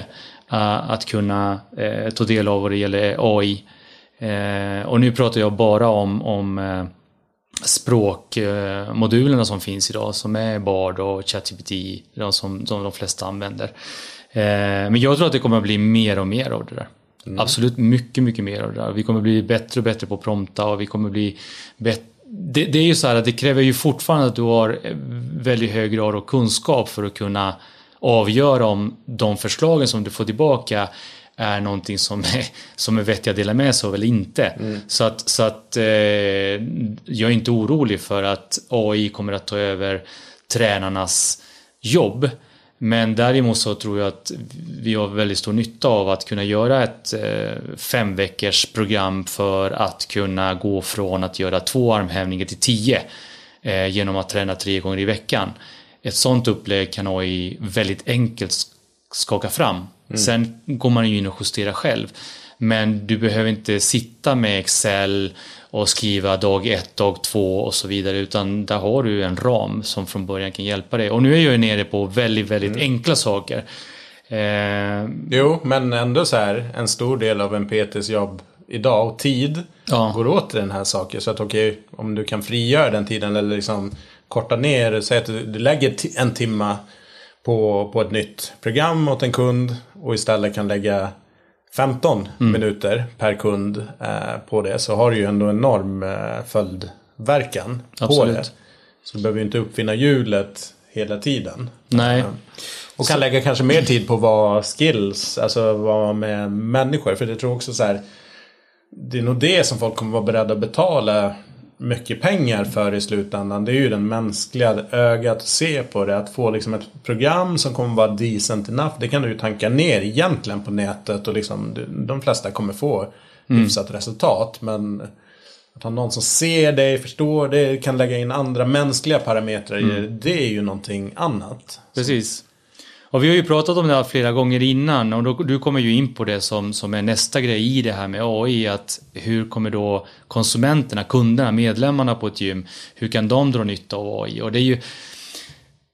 uh, att kunna uh, ta del av vad det gäller AI. Uh, eh, och nu pratar jag bara om, om uh, språkmodulerna som finns idag som är Bard och ChatGPT, de som, som de flesta använder. Men jag tror att det kommer att bli mer och mer av det där. Mm. Absolut mycket, mycket mer av det där. Vi kommer bli bättre och bättre på prompta och vi kommer bli bättre det, det, är ju så här att det kräver ju fortfarande att du har väldigt hög grad av kunskap för att kunna avgöra om de förslagen som du får tillbaka är någonting som är, som är vettiga att dela med sig av eller inte. Mm. Så att, så att eh, jag är inte orolig för att AI kommer att ta över tränarnas jobb. Men däremot så tror jag att vi har väldigt stor nytta av att kunna göra ett eh, fem veckors program för att kunna gå från att göra två armhävningar till tio eh, genom att träna tre gånger i veckan. Ett sånt upplägg kan AI väldigt enkelt skaka fram. Mm. Sen går man ju in och justerar själv. Men du behöver inte sitta med Excel och skriva dag ett, dag två och så vidare. Utan där har du en ram som från början kan hjälpa dig. Och nu är jag nere på väldigt, väldigt mm. enkla saker. Eh... Jo, men ändå så här. En stor del av en PTs jobb idag och tid ja. går åt till den här saken. Så att okej, okay, om du kan frigöra den tiden eller liksom korta ner. Säg att du lägger en timma på, på ett nytt program åt en kund och istället kan lägga 15 mm. minuter per kund eh, på det så har du ju ändå enorm eh, följdverkan Absolut. på det. Så du behöver ju inte uppfinna hjulet hela tiden. Nej. Eh, och kan så... lägga kanske mer tid på vad skills, alltså vara med människor. För jag tror också så här, det är nog det som folk kommer vara beredda att betala mycket pengar för i slutändan. Det är ju den mänskliga ögat se på det. Att få liksom ett program som kommer vara decent enough. Det kan du ju tanka ner egentligen på nätet och liksom de flesta kommer få mm. hyfsat resultat. Men att ha någon som ser dig, förstår dig, kan lägga in andra mänskliga parametrar mm. Det är ju någonting annat. Precis. Och vi har ju pratat om det här flera gånger innan och då, du kommer ju in på det som, som är nästa grej i det här med AI. Att hur kommer då konsumenterna, kunderna, medlemmarna på ett gym, hur kan de dra nytta av AI? Och det är ju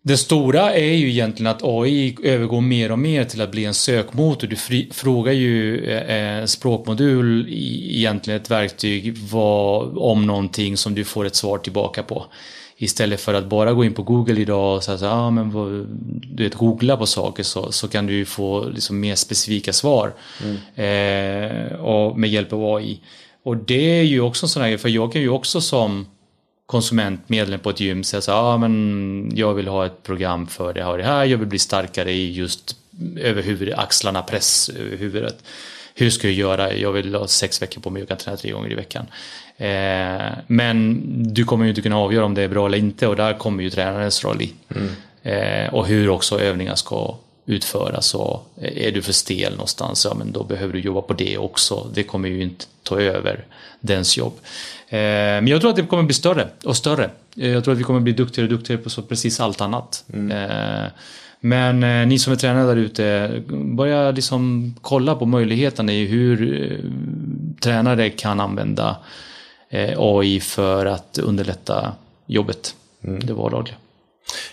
det stora är ju egentligen att AI övergår mer och mer till att bli en sökmotor. Du fri, frågar ju eh, eh språkmodul egentligen ett verktyg vad, om någonting som du får ett svar tillbaka på. Istället för att bara gå in på Google idag och säga så ah, men vad, du vet, googla på saker så, så kan du få liksom mer specifika svar. Mm. Eh, och med hjälp av AI. Och det är ju också en sån här grej, för jag kan ju också som konsument, medlem på ett gym säga så ah, men jag vill ha ett program för det här och det här, jag vill bli starkare i just över huvudet, axlarna, press över huvudet. Hur ska jag göra? Jag vill ha sex veckor på mig och kan träna tre gånger i veckan. Eh, men du kommer ju inte kunna avgöra om det är bra eller inte och där kommer ju tränarens roll i. Mm. Eh, och hur också övningar ska utföras och är du för stel någonstans, ja men då behöver du jobba på det också. Det kommer ju inte ta över dens jobb. Eh, men jag tror att det kommer bli större och större. Eh, jag tror att vi kommer bli duktigare och duktigare på så precis allt annat. Mm. Eh, men eh, ni som är tränare där ute, börja liksom kolla på möjligheterna i hur eh, tränare kan använda Eh, AI för att underlätta jobbet. Mm. Det vardagliga.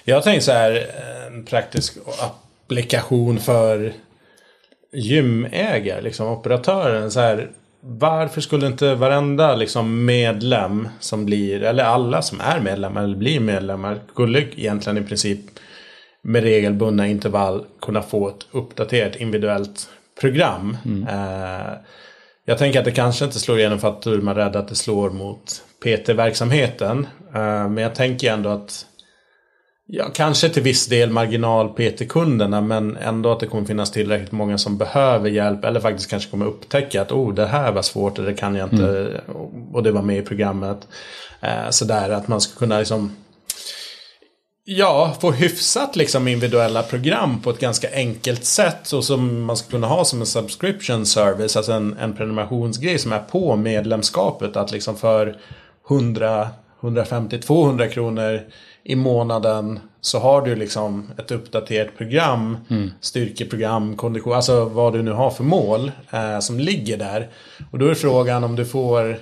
Jag tänkte så här, en praktisk applikation för gymägare, liksom operatören. Så här, varför skulle inte varenda liksom, medlem som blir, eller alla som är medlemmar eller blir medlemmar, skulle egentligen i princip med regelbundna intervall kunna få ett uppdaterat individuellt program. Mm. Eh, jag tänker att det kanske inte slår igenom för att då är man rädd att det slår mot PT-verksamheten. Uh, men jag tänker ändå att Ja, kanske till viss del marginal PT-kunderna men ändå att det kommer finnas tillräckligt många som behöver hjälp eller faktiskt kanske kommer upptäcka att oh, det här var svårt och det kan jag inte mm. och det var med i programmet. Eh, sådär att man ska kunna liksom Ja, få hyfsat liksom individuella program på ett ganska enkelt sätt och som man ska kunna ha som en subscription service, alltså en, en prenumerationsgrej som är på medlemskapet. Att liksom för 100, 150, 200 kronor i månaden så har du liksom ett uppdaterat program, mm. styrkeprogram, kondition, alltså vad du nu har för mål eh, som ligger där. Och då är frågan om du får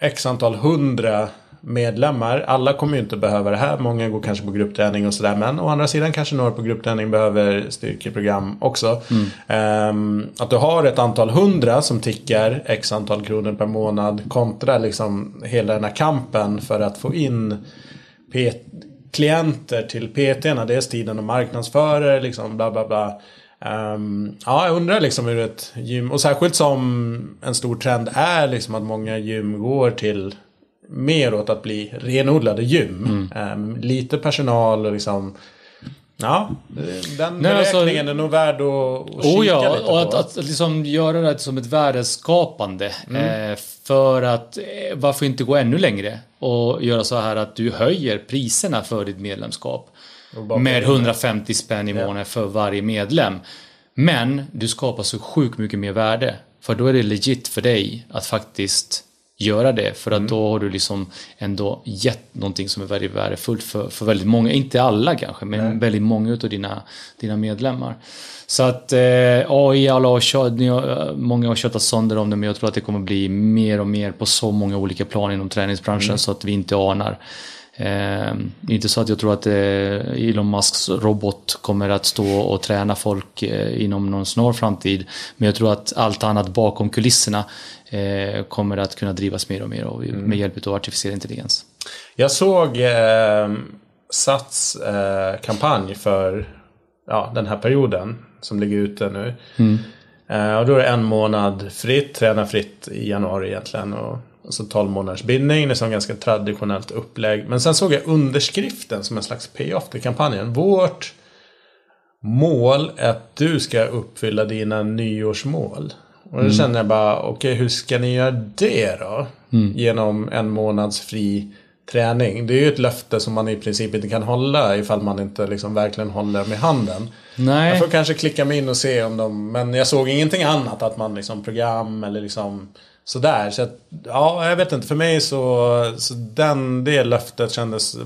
x antal hundra medlemmar. Alla kommer ju inte behöva det här. Många går kanske på gruppträning och sådär. Men å andra sidan kanske några på gruppträning behöver styrkeprogram också. Mm. Um, att du har ett antal hundra som tickar x antal kronor per månad kontra liksom hela den här kampen för att få in klienter till PT-erna. Dels tiden och marknadsförare liksom bla bla bla. Um, ja, jag undrar liksom hur ett gym, och särskilt som en stor trend är liksom att många gym går till mer åt att bli renodlade gym. Mm. Um, lite personal och liksom Ja, den Nej, alltså- beräkningen alltså, är nog värd att, att oh ja, lite på. och att, att liksom göra det som ett värdeskapande. Mm. Eh, för att, eh, varför inte gå ännu längre och göra så här att du höjer priserna för ditt medlemskap. Med 150 spänn i månaden ja. för varje medlem. Men du skapar så sjukt mycket mer värde. För då är det legit för dig att faktiskt göra det. För att mm. då har du liksom ändå gett någonting som är väldigt värdefullt för, för väldigt många, inte alla kanske, men Nej. väldigt många av dina, dina medlemmar. Så att eh, AI, alla har kört, många har köttat sönder om det, men jag tror att det kommer bli mer och mer på så många olika plan inom träningsbranschen mm. så att vi inte anar. Eh, inte så att jag tror att eh, Elon Musks robot kommer att stå och träna folk eh, inom någon snar framtid. Men jag tror att allt annat bakom kulisserna eh, kommer att kunna drivas mer och mer av, mm. med hjälp av artificiell intelligens. Jag såg eh, Sats eh, kampanj för ja, den här perioden som ligger ute nu. Mm. Eh, och då är det en månad fritt, träna fritt i januari egentligen. Och, och så 12 månaders bindning, det är som ganska traditionellt upplägg. Men sen såg jag underskriften som en slags payoff till kampanjen. Vårt mål är att du ska uppfylla dina nyårsmål. Och då mm. känner jag bara, okej okay, hur ska ni göra det då? Mm. Genom en månads fri träning. Det är ju ett löfte som man i princip inte kan hålla ifall man inte liksom verkligen håller med handen. Nej. Jag får kanske klicka mig in och se om de, men jag såg ingenting annat att man liksom program eller liksom sådär. Så att, ja, jag vet inte. För mig så, så den, det löftet kändes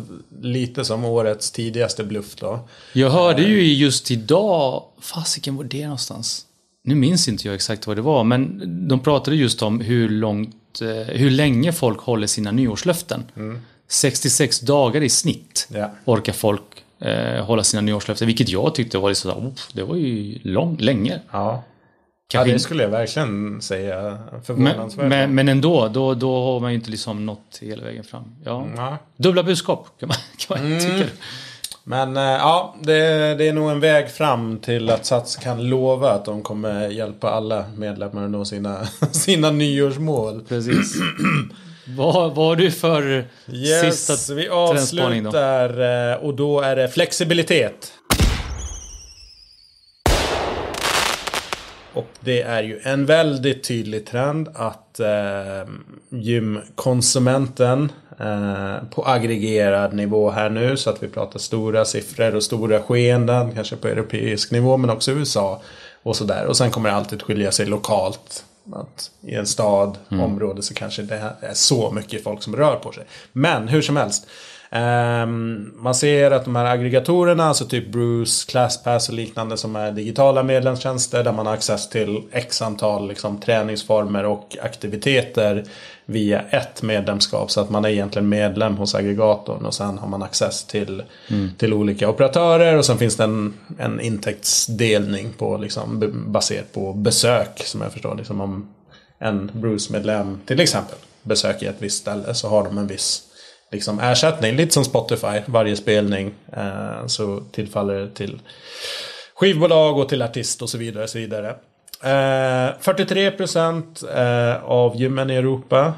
lite som årets tidigaste bluff då. Jag hörde ju just idag, fasiken var det någonstans? nu minns inte jag exakt vad det var, men de pratade just om hur långt, eh, hur länge folk håller sina nyårslöften. Mm. 66 dagar i snitt ja. orkar folk eh, hålla sina nyårslöften, vilket jag tyckte var liksom, oh, det var ju lång, länge. Ja. Ja, det skulle jag verkligen säga. Förvånansvärt. Men, men, men, ändå, då, då har man ju inte liksom nått hela vägen fram. Ja. Mm. Dubbla budskap kan man, kan man mm. tycka. Men eh, ja, det, det, är nog en väg fram till att Sats kan lova att de kommer hjälpa alla medlemmar att nå sina, sina nyårsmål. Precis. vad, vad har du för yes, sista vi avslutar då? Eh, och då är det flexibilitet. Och det är ju en väldigt tydlig trend att eh, gymkonsumenten eh, på aggregerad nivå här nu så att vi pratar stora siffror och stora skeenden kanske på europeisk nivå men också USA och sådär. Och sen kommer det alltid skilja sig lokalt. Att I en stad, mm. område så kanske det är så mycket folk som rör på sig. Men hur som helst. Um, man ser att de här aggregatorerna, alltså typ Bruce, ClassPass och liknande som är digitala medlemstjänster där man har access till x antal liksom, träningsformer och aktiviteter via ett medlemskap. Så att man är egentligen medlem hos aggregatorn och sen har man access till, mm. till olika operatörer och sen finns det en, en intäktsdelning på, liksom, baserat på besök som jag förstår. Liksom om en Bruce-medlem till exempel besöker ett visst ställe så har de en viss liksom ersättning. Lite som Spotify. Varje spelning eh, så tillfaller det till skivbolag och till artist och så vidare. Så vidare. Eh, 43% eh, av gymmen i Europa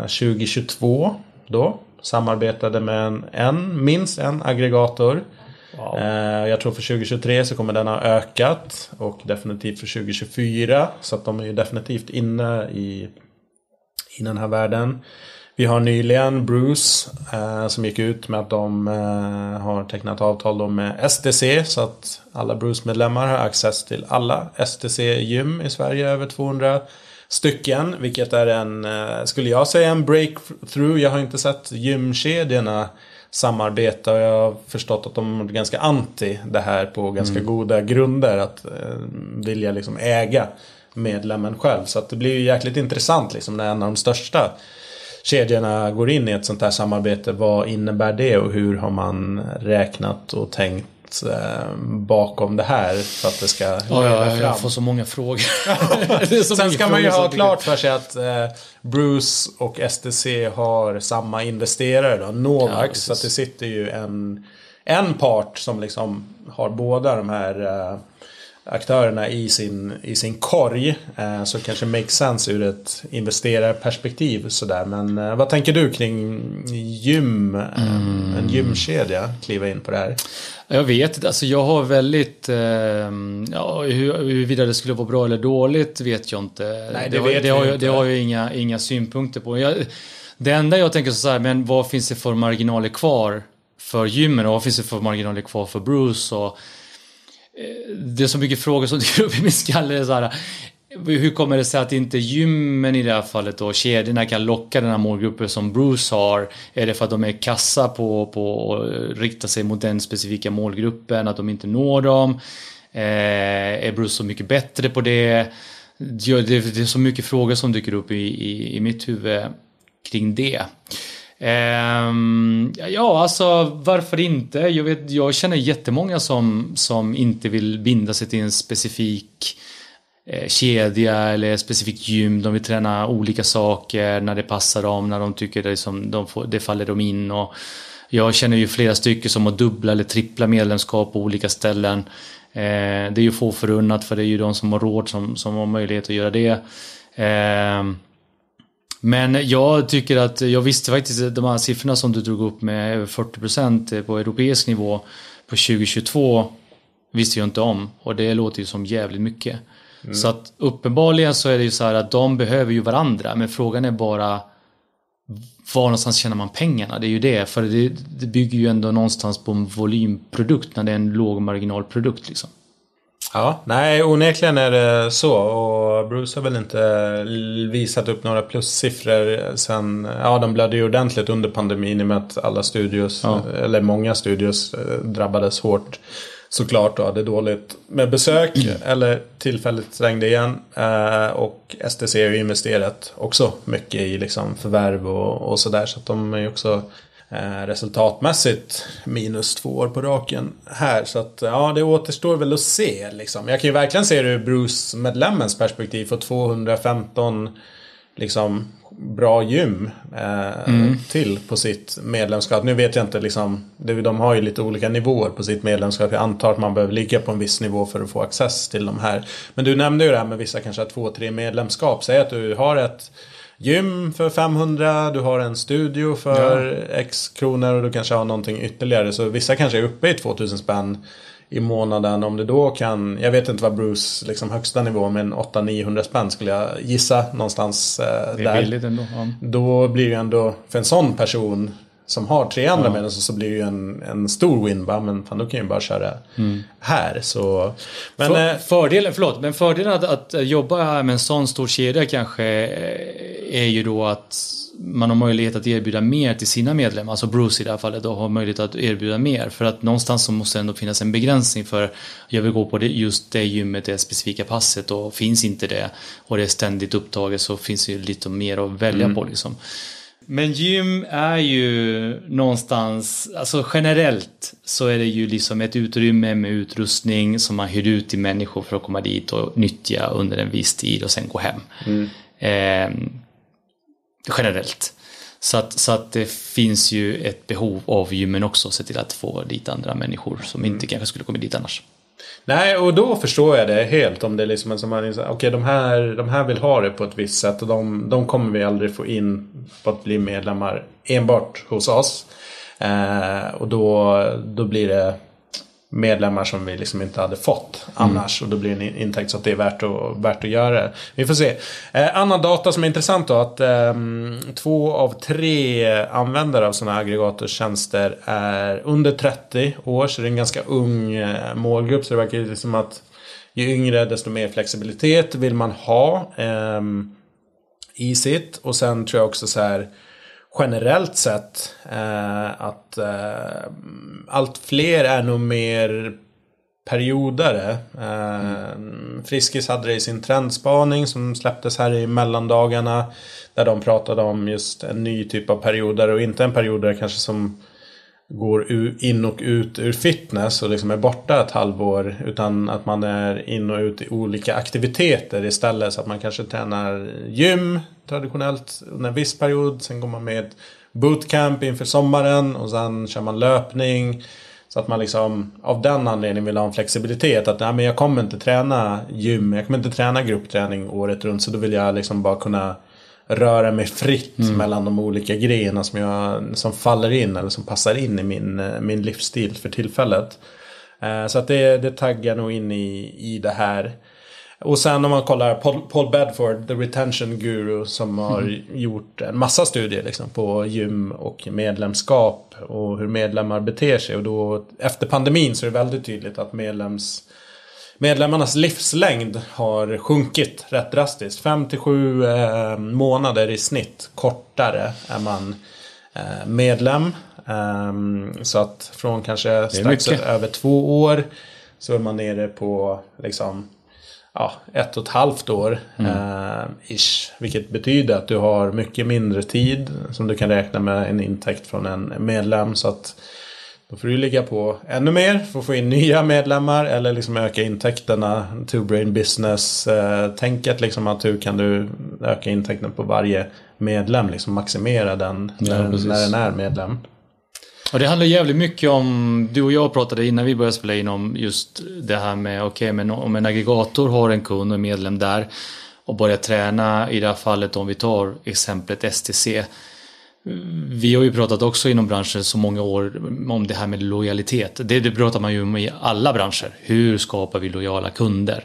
2022 eh, då samarbetade med en, en minst en aggregator. Wow. Eh, jag tror för 2023 så kommer den ha ökat och definitivt för 2024. Så att de är ju definitivt inne i, i den här världen. Vi har nyligen Bruce eh, som gick ut med att de eh, har tecknat avtal med STC så att alla Bruce-medlemmar har access till alla STC-gym i Sverige, över 200 stycken. Vilket är en, eh, skulle jag säga, en breakthrough. Jag har inte sett gymkedjorna samarbeta och jag har förstått att de är ganska anti det här på ganska mm. goda grunder. Att eh, vilja liksom äga medlemmen själv. Så att det blir ju jäkligt intressant liksom när en av de största kedjorna går in i ett sånt här samarbete. Vad innebär det och hur har man räknat och tänkt eh, bakom det här för att det ska ja, ja, fram. Jag får så många frågor. så Sen ska man ju ha klart för sig att eh, Bruce och STC har samma investerare då, Novax. Ja, så att det sitter ju en, en part som liksom har båda de här eh, aktörerna i sin, i sin korg. Eh, så kanske makes sense ur ett investerarperspektiv. Sådär. Men eh, vad tänker du kring gym? Eh, mm. En gymkedja, kliva in på det här. Jag vet inte, alltså jag har väldigt, eh, ja, hur, huruvida det skulle vara bra eller dåligt vet jag inte. Nej, det, det, har, det, har, det har jag inga, inga synpunkter på. Jag, det enda jag tänker så här, men vad finns det för marginaler kvar för gymmen och vad finns det för marginaler kvar för Bruce? Och, Eh, det är så mycket frågor som dyker upp i min skalle. Så här, eh, hur kommer det sig att inte gymmen i det här fallet och kedjorna kan locka den här målgruppen som Bruce har? Är det för att de är kassa på, på att eh, rikta sig mot den specifika målgruppen, att de inte når dem? Eh, är Bruce så mycket bättre på det? Det, det är så mycket frågor som dyker upp i, i, i mitt huvud kring det. Um, ja, alltså varför inte? Jag, vet, jag känner jättemånga som, som inte vill binda sig till en specifik eh, kedja eller specifikt gym. De vill träna olika saker när det passar dem, när de tycker det, liksom, de får, det faller dem in. Och jag känner ju flera stycken som har dubbla eller trippla medlemskap på olika ställen. Eh, det är ju få förunnat för det är ju de som har råd som, som har möjlighet att göra det. Eh, men jag tycker att jag visste faktiskt de här siffrorna som du drog upp med över 40% på europeisk nivå på 2022 visste jag inte om och det låter ju som jävligt mycket. Mm. Så att uppenbarligen så är det ju så här att de behöver ju varandra men frågan är bara var någonstans tjänar man pengarna? Det är ju det, för det, det bygger ju ändå någonstans på en volymprodukt när det är en lågmarginalprodukt liksom. Ja, nej onekligen är det så. Och Bruce har väl inte visat upp några plussiffror sen, ja de blödde ju ordentligt under pandemin i och med att alla studios, ja. eller många studios eh, drabbades hårt. Såklart och hade dåligt med besök mm. eller tillfälligt stängde igen. Eh, och STC har ju investerat också mycket i liksom förvärv och, och sådär. Så att de är ju också Eh, resultatmässigt minus två år på raken här. Så att ja, det återstår väl att se liksom. Jag kan ju verkligen se det ur Bruce-medlemmens perspektiv. Få 215 liksom bra gym eh, mm. till på sitt medlemskap. Nu vet jag inte liksom, de har ju lite olika nivåer på sitt medlemskap. Jag antar att man behöver ligga på en viss nivå för att få access till de här. Men du nämnde ju det här med vissa kanske två, tre medlemskap. Säg att du har ett gym för 500, du har en studio för ja. x kronor och du kanske har någonting ytterligare. Så vissa kanske är uppe i 2000 spänn i månaden. Om det då kan, jag vet inte vad Bruce liksom högsta nivå men 800-900 spänn skulle jag gissa någonstans eh, det är där. Billigt ändå. Ja. Då blir ju ändå för en sån person som har tre andra ja. medel så, blir det ju en, en stor win. Bara, men fan, då kan jag bara köra mm. här. Så, men, för, eh, fördelen, förlåt, men fördelen att, att jobba med en sån stor kedja kanske eh, är ju då att man har möjlighet att erbjuda mer till sina medlemmar. Alltså Bruce i det här fallet då har möjlighet att erbjuda mer. För att någonstans så måste det ändå finnas en begränsning för jag vill gå på det, just det gymmet, det specifika passet och finns inte det och det är ständigt upptaget så finns det ju lite mer att välja mm. på liksom. Men gym är ju någonstans, alltså generellt så är det ju liksom ett utrymme med utrustning som man hyr ut till människor för att komma dit och nyttja under en viss tid och sen gå hem. Mm. Eh, generellt. Så att, så att det finns ju ett behov av gymmen också, se till att få dit andra människor som inte mm. kanske skulle komma dit annars. Nej, och då förstår jag det helt. Om det är liksom en som man okej okay, de, här, de här vill ha det på ett visst sätt. Och de, de kommer vi aldrig få in på att bli medlemmar enbart hos oss. Eh, och då, då blir det medlemmar som vi liksom inte hade fått annars. Mm. Och då blir det en intäkt så att det är värt att, värt att göra det. Vi får se. Eh, annan data som är intressant då att eh, två av tre användare av sådana här aggregatortjänster är under 30 år. Så det är en ganska ung eh, målgrupp. Så det verkar som att ju yngre desto mer flexibilitet vill man ha eh, i sitt. Och sen tror jag också så här generellt sett eh, att eh, allt fler är nog mer periodare. Eh, mm. Friskis hade det i sin trendspaning som släpptes här i mellandagarna. Där de pratade om just en ny typ av perioder och inte en periodare kanske som går in och ut ur fitness och liksom är borta ett halvår. Utan att man är in och ut i olika aktiviteter istället. Så att man kanske tränar gym traditionellt under en viss period. Sen går man med bootcamp inför sommaren och sen kör man löpning. Så att man liksom av den anledningen vill ha en flexibilitet. Att nej, men jag kommer inte träna gym, jag kommer inte träna gruppträning året runt. Så då vill jag liksom bara kunna röra mig fritt mm. mellan de olika grejerna som, jag, som faller in eller som passar in i min, min livsstil för tillfället. Eh, så att det, det taggar nog in i, i det här. Och sen om man kollar Paul, Paul Bedford, the retention guru, som har mm. gjort en massa studier liksom, på gym och medlemskap och hur medlemmar beter sig. Och då efter pandemin så är det väldigt tydligt att medlems Medlemmarnas livslängd har sjunkit rätt drastiskt. 5 till 7 eh, månader i snitt kortare är man eh, medlem. Eh, så att från kanske strax över två år så är man nere på liksom ja, ett och ett halvt år. Mm. Eh, ish, vilket betyder att du har mycket mindre tid som du kan räkna med en intäkt från en medlem. Så att då får du ligga på ännu mer för att få in nya medlemmar eller liksom öka intäkterna. Two brain business-tänket liksom att hur kan du öka intäkten på varje medlem, liksom maximera den ja, när, när den är medlem. Och det handlar jävligt mycket om, du och jag pratade innan vi började spela in om just det här med, okej okay, men om en aggregator har en kund och en medlem där och börjar träna, i det här fallet om vi tar exemplet STC, vi har ju pratat också inom branschen så många år om det här med lojalitet. Det, det pratar man ju om i alla branscher. Hur skapar vi lojala kunder?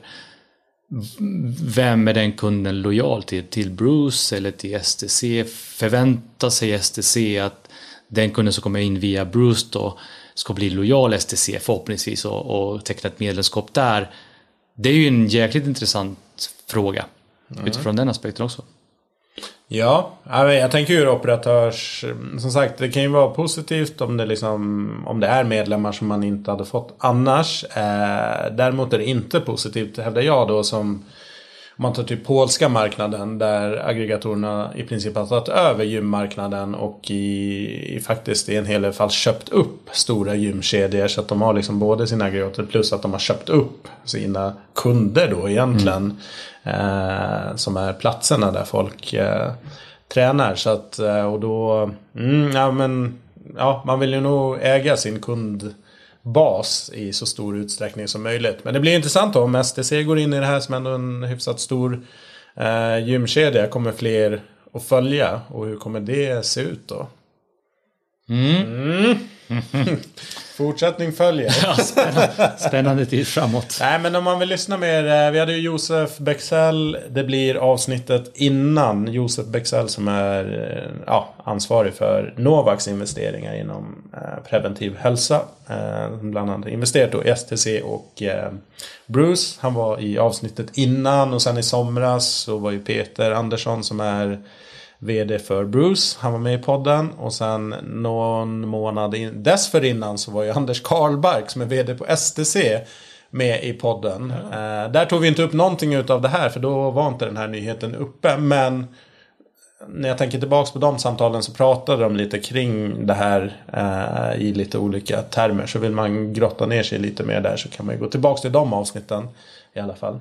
Vem är den kunden lojal till? Till Bruce eller till STC? Förväntar sig STC att den kunden som kommer in via Bruce då ska bli lojal STC förhoppningsvis och, och teckna ett medlemskap där? Det är ju en jäkligt intressant fråga mm. utifrån den aspekten också. Ja, jag tänker ju operatörs... Som sagt, det kan ju vara positivt om det, liksom, om det är medlemmar som man inte hade fått annars. Eh, däremot är det inte positivt, hävdar jag då, som om man tar till polska marknaden där aggregatorerna i princip har tagit över gymmarknaden och i, i faktiskt i en hel del fall köpt upp stora gymkedjor. Så att de har liksom både sina aggregator plus att de har köpt upp sina kunder då egentligen. Mm. Eh, som är platserna där folk eh, tränar. Så att, eh, och då, mm, ja men, ja man vill ju nog äga sin kund bas i så stor utsträckning som möjligt. Men det blir intressant då om STC går in i det här som ändå en hyfsat stor eh, gymkedja. Kommer fler att följa och hur kommer det se ut då? Mm. Mm. Fortsättning följer. Ja, spännande, spännande tid framåt. Nej, men om man vill lyssna mer. Eh, vi hade ju Josef Bexell. Det blir avsnittet innan Josef Bexell som är eh, ja, ansvarig för Novaks investeringar inom eh, preventiv hälsa. Bland annat investerat i STC och Bruce. Han var i avsnittet innan och sen i somras så var ju Peter Andersson som är VD för Bruce. Han var med i podden. Och sen någon månad in, dessförinnan så var ju Anders Karlbark som är VD på STC med i podden. Ja. Eh, där tog vi inte upp någonting av det här för då var inte den här nyheten uppe. Men när jag tänker tillbaka på de samtalen så pratade de lite kring det här eh, i lite olika termer. Så vill man grotta ner sig lite mer där så kan man ju gå tillbaka till de avsnitten i alla fall.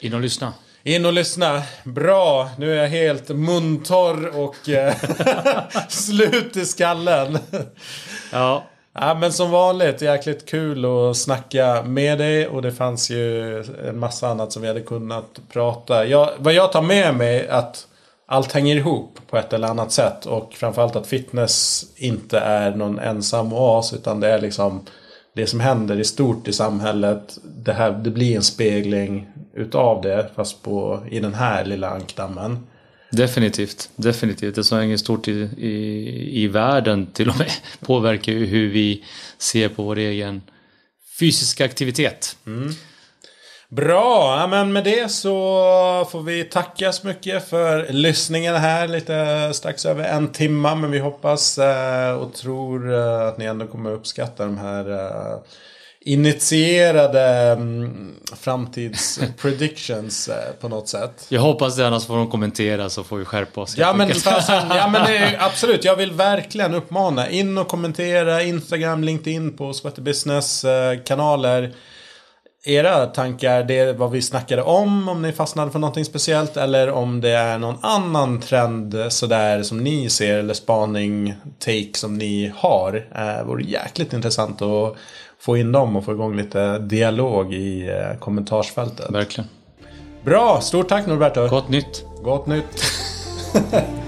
In och lyssna. In och lyssna. Bra, nu är jag helt muntorr och eh, slut i skallen. Ja. Ja, men som vanligt, jäkligt kul att snacka med dig och det fanns ju en massa annat som vi hade kunnat prata. Jag, vad jag tar med mig är att allt hänger ihop på ett eller annat sätt och framförallt att fitness inte är någon ensam oas utan det är liksom det som händer i stort i samhället. Det, här, det blir en spegling utav det fast på, i den här lilla ankdammen. Definitivt, definitivt. Det som hänger stort i, i, i världen till och med påverkar ju hur vi ser på vår egen fysiska aktivitet. Mm. Bra, ja, men med det så får vi tacka så mycket för lyssningen här. Lite strax över en timma. Men vi hoppas eh, och tror eh, att ni ändå kommer uppskatta de här eh, initierade um, framtidspredictions uh, på något sätt. Jag hoppas det, annars får de kommentera så får vi skärpa oss. Ja men, fasen, ja men det, absolut, jag vill verkligen uppmana. In och kommentera Instagram, LinkedIn på Sweaty Business uh, kanaler. Era tankar, det är vad vi snackade om, om ni fastnade för någonting speciellt eller om det är någon annan trend sådär som ni ser eller spaning, take som ni har. Uh, vore jäkligt intressant att få in dem och få igång lite dialog i eh, kommentarsfältet. Verkligen. Bra, stort tack Norberto. Gott nytt. Gott nytt.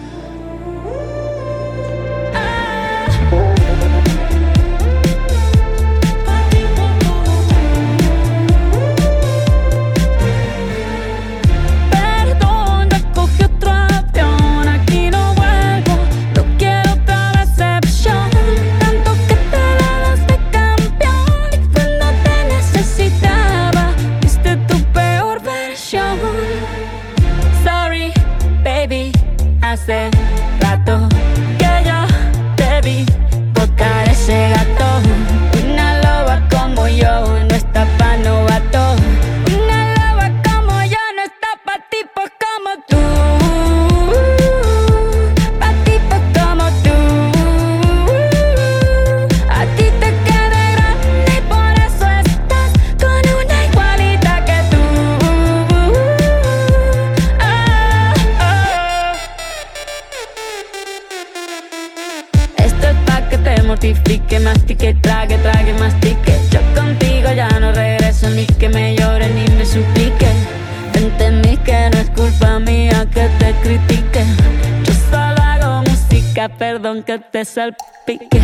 trague, trague, mastique. Yo contigo ya no regreso ni que me llore ni me suplique. Entendí que no es culpa mía que te critique. Yo solo hago música, perdón que te salpique.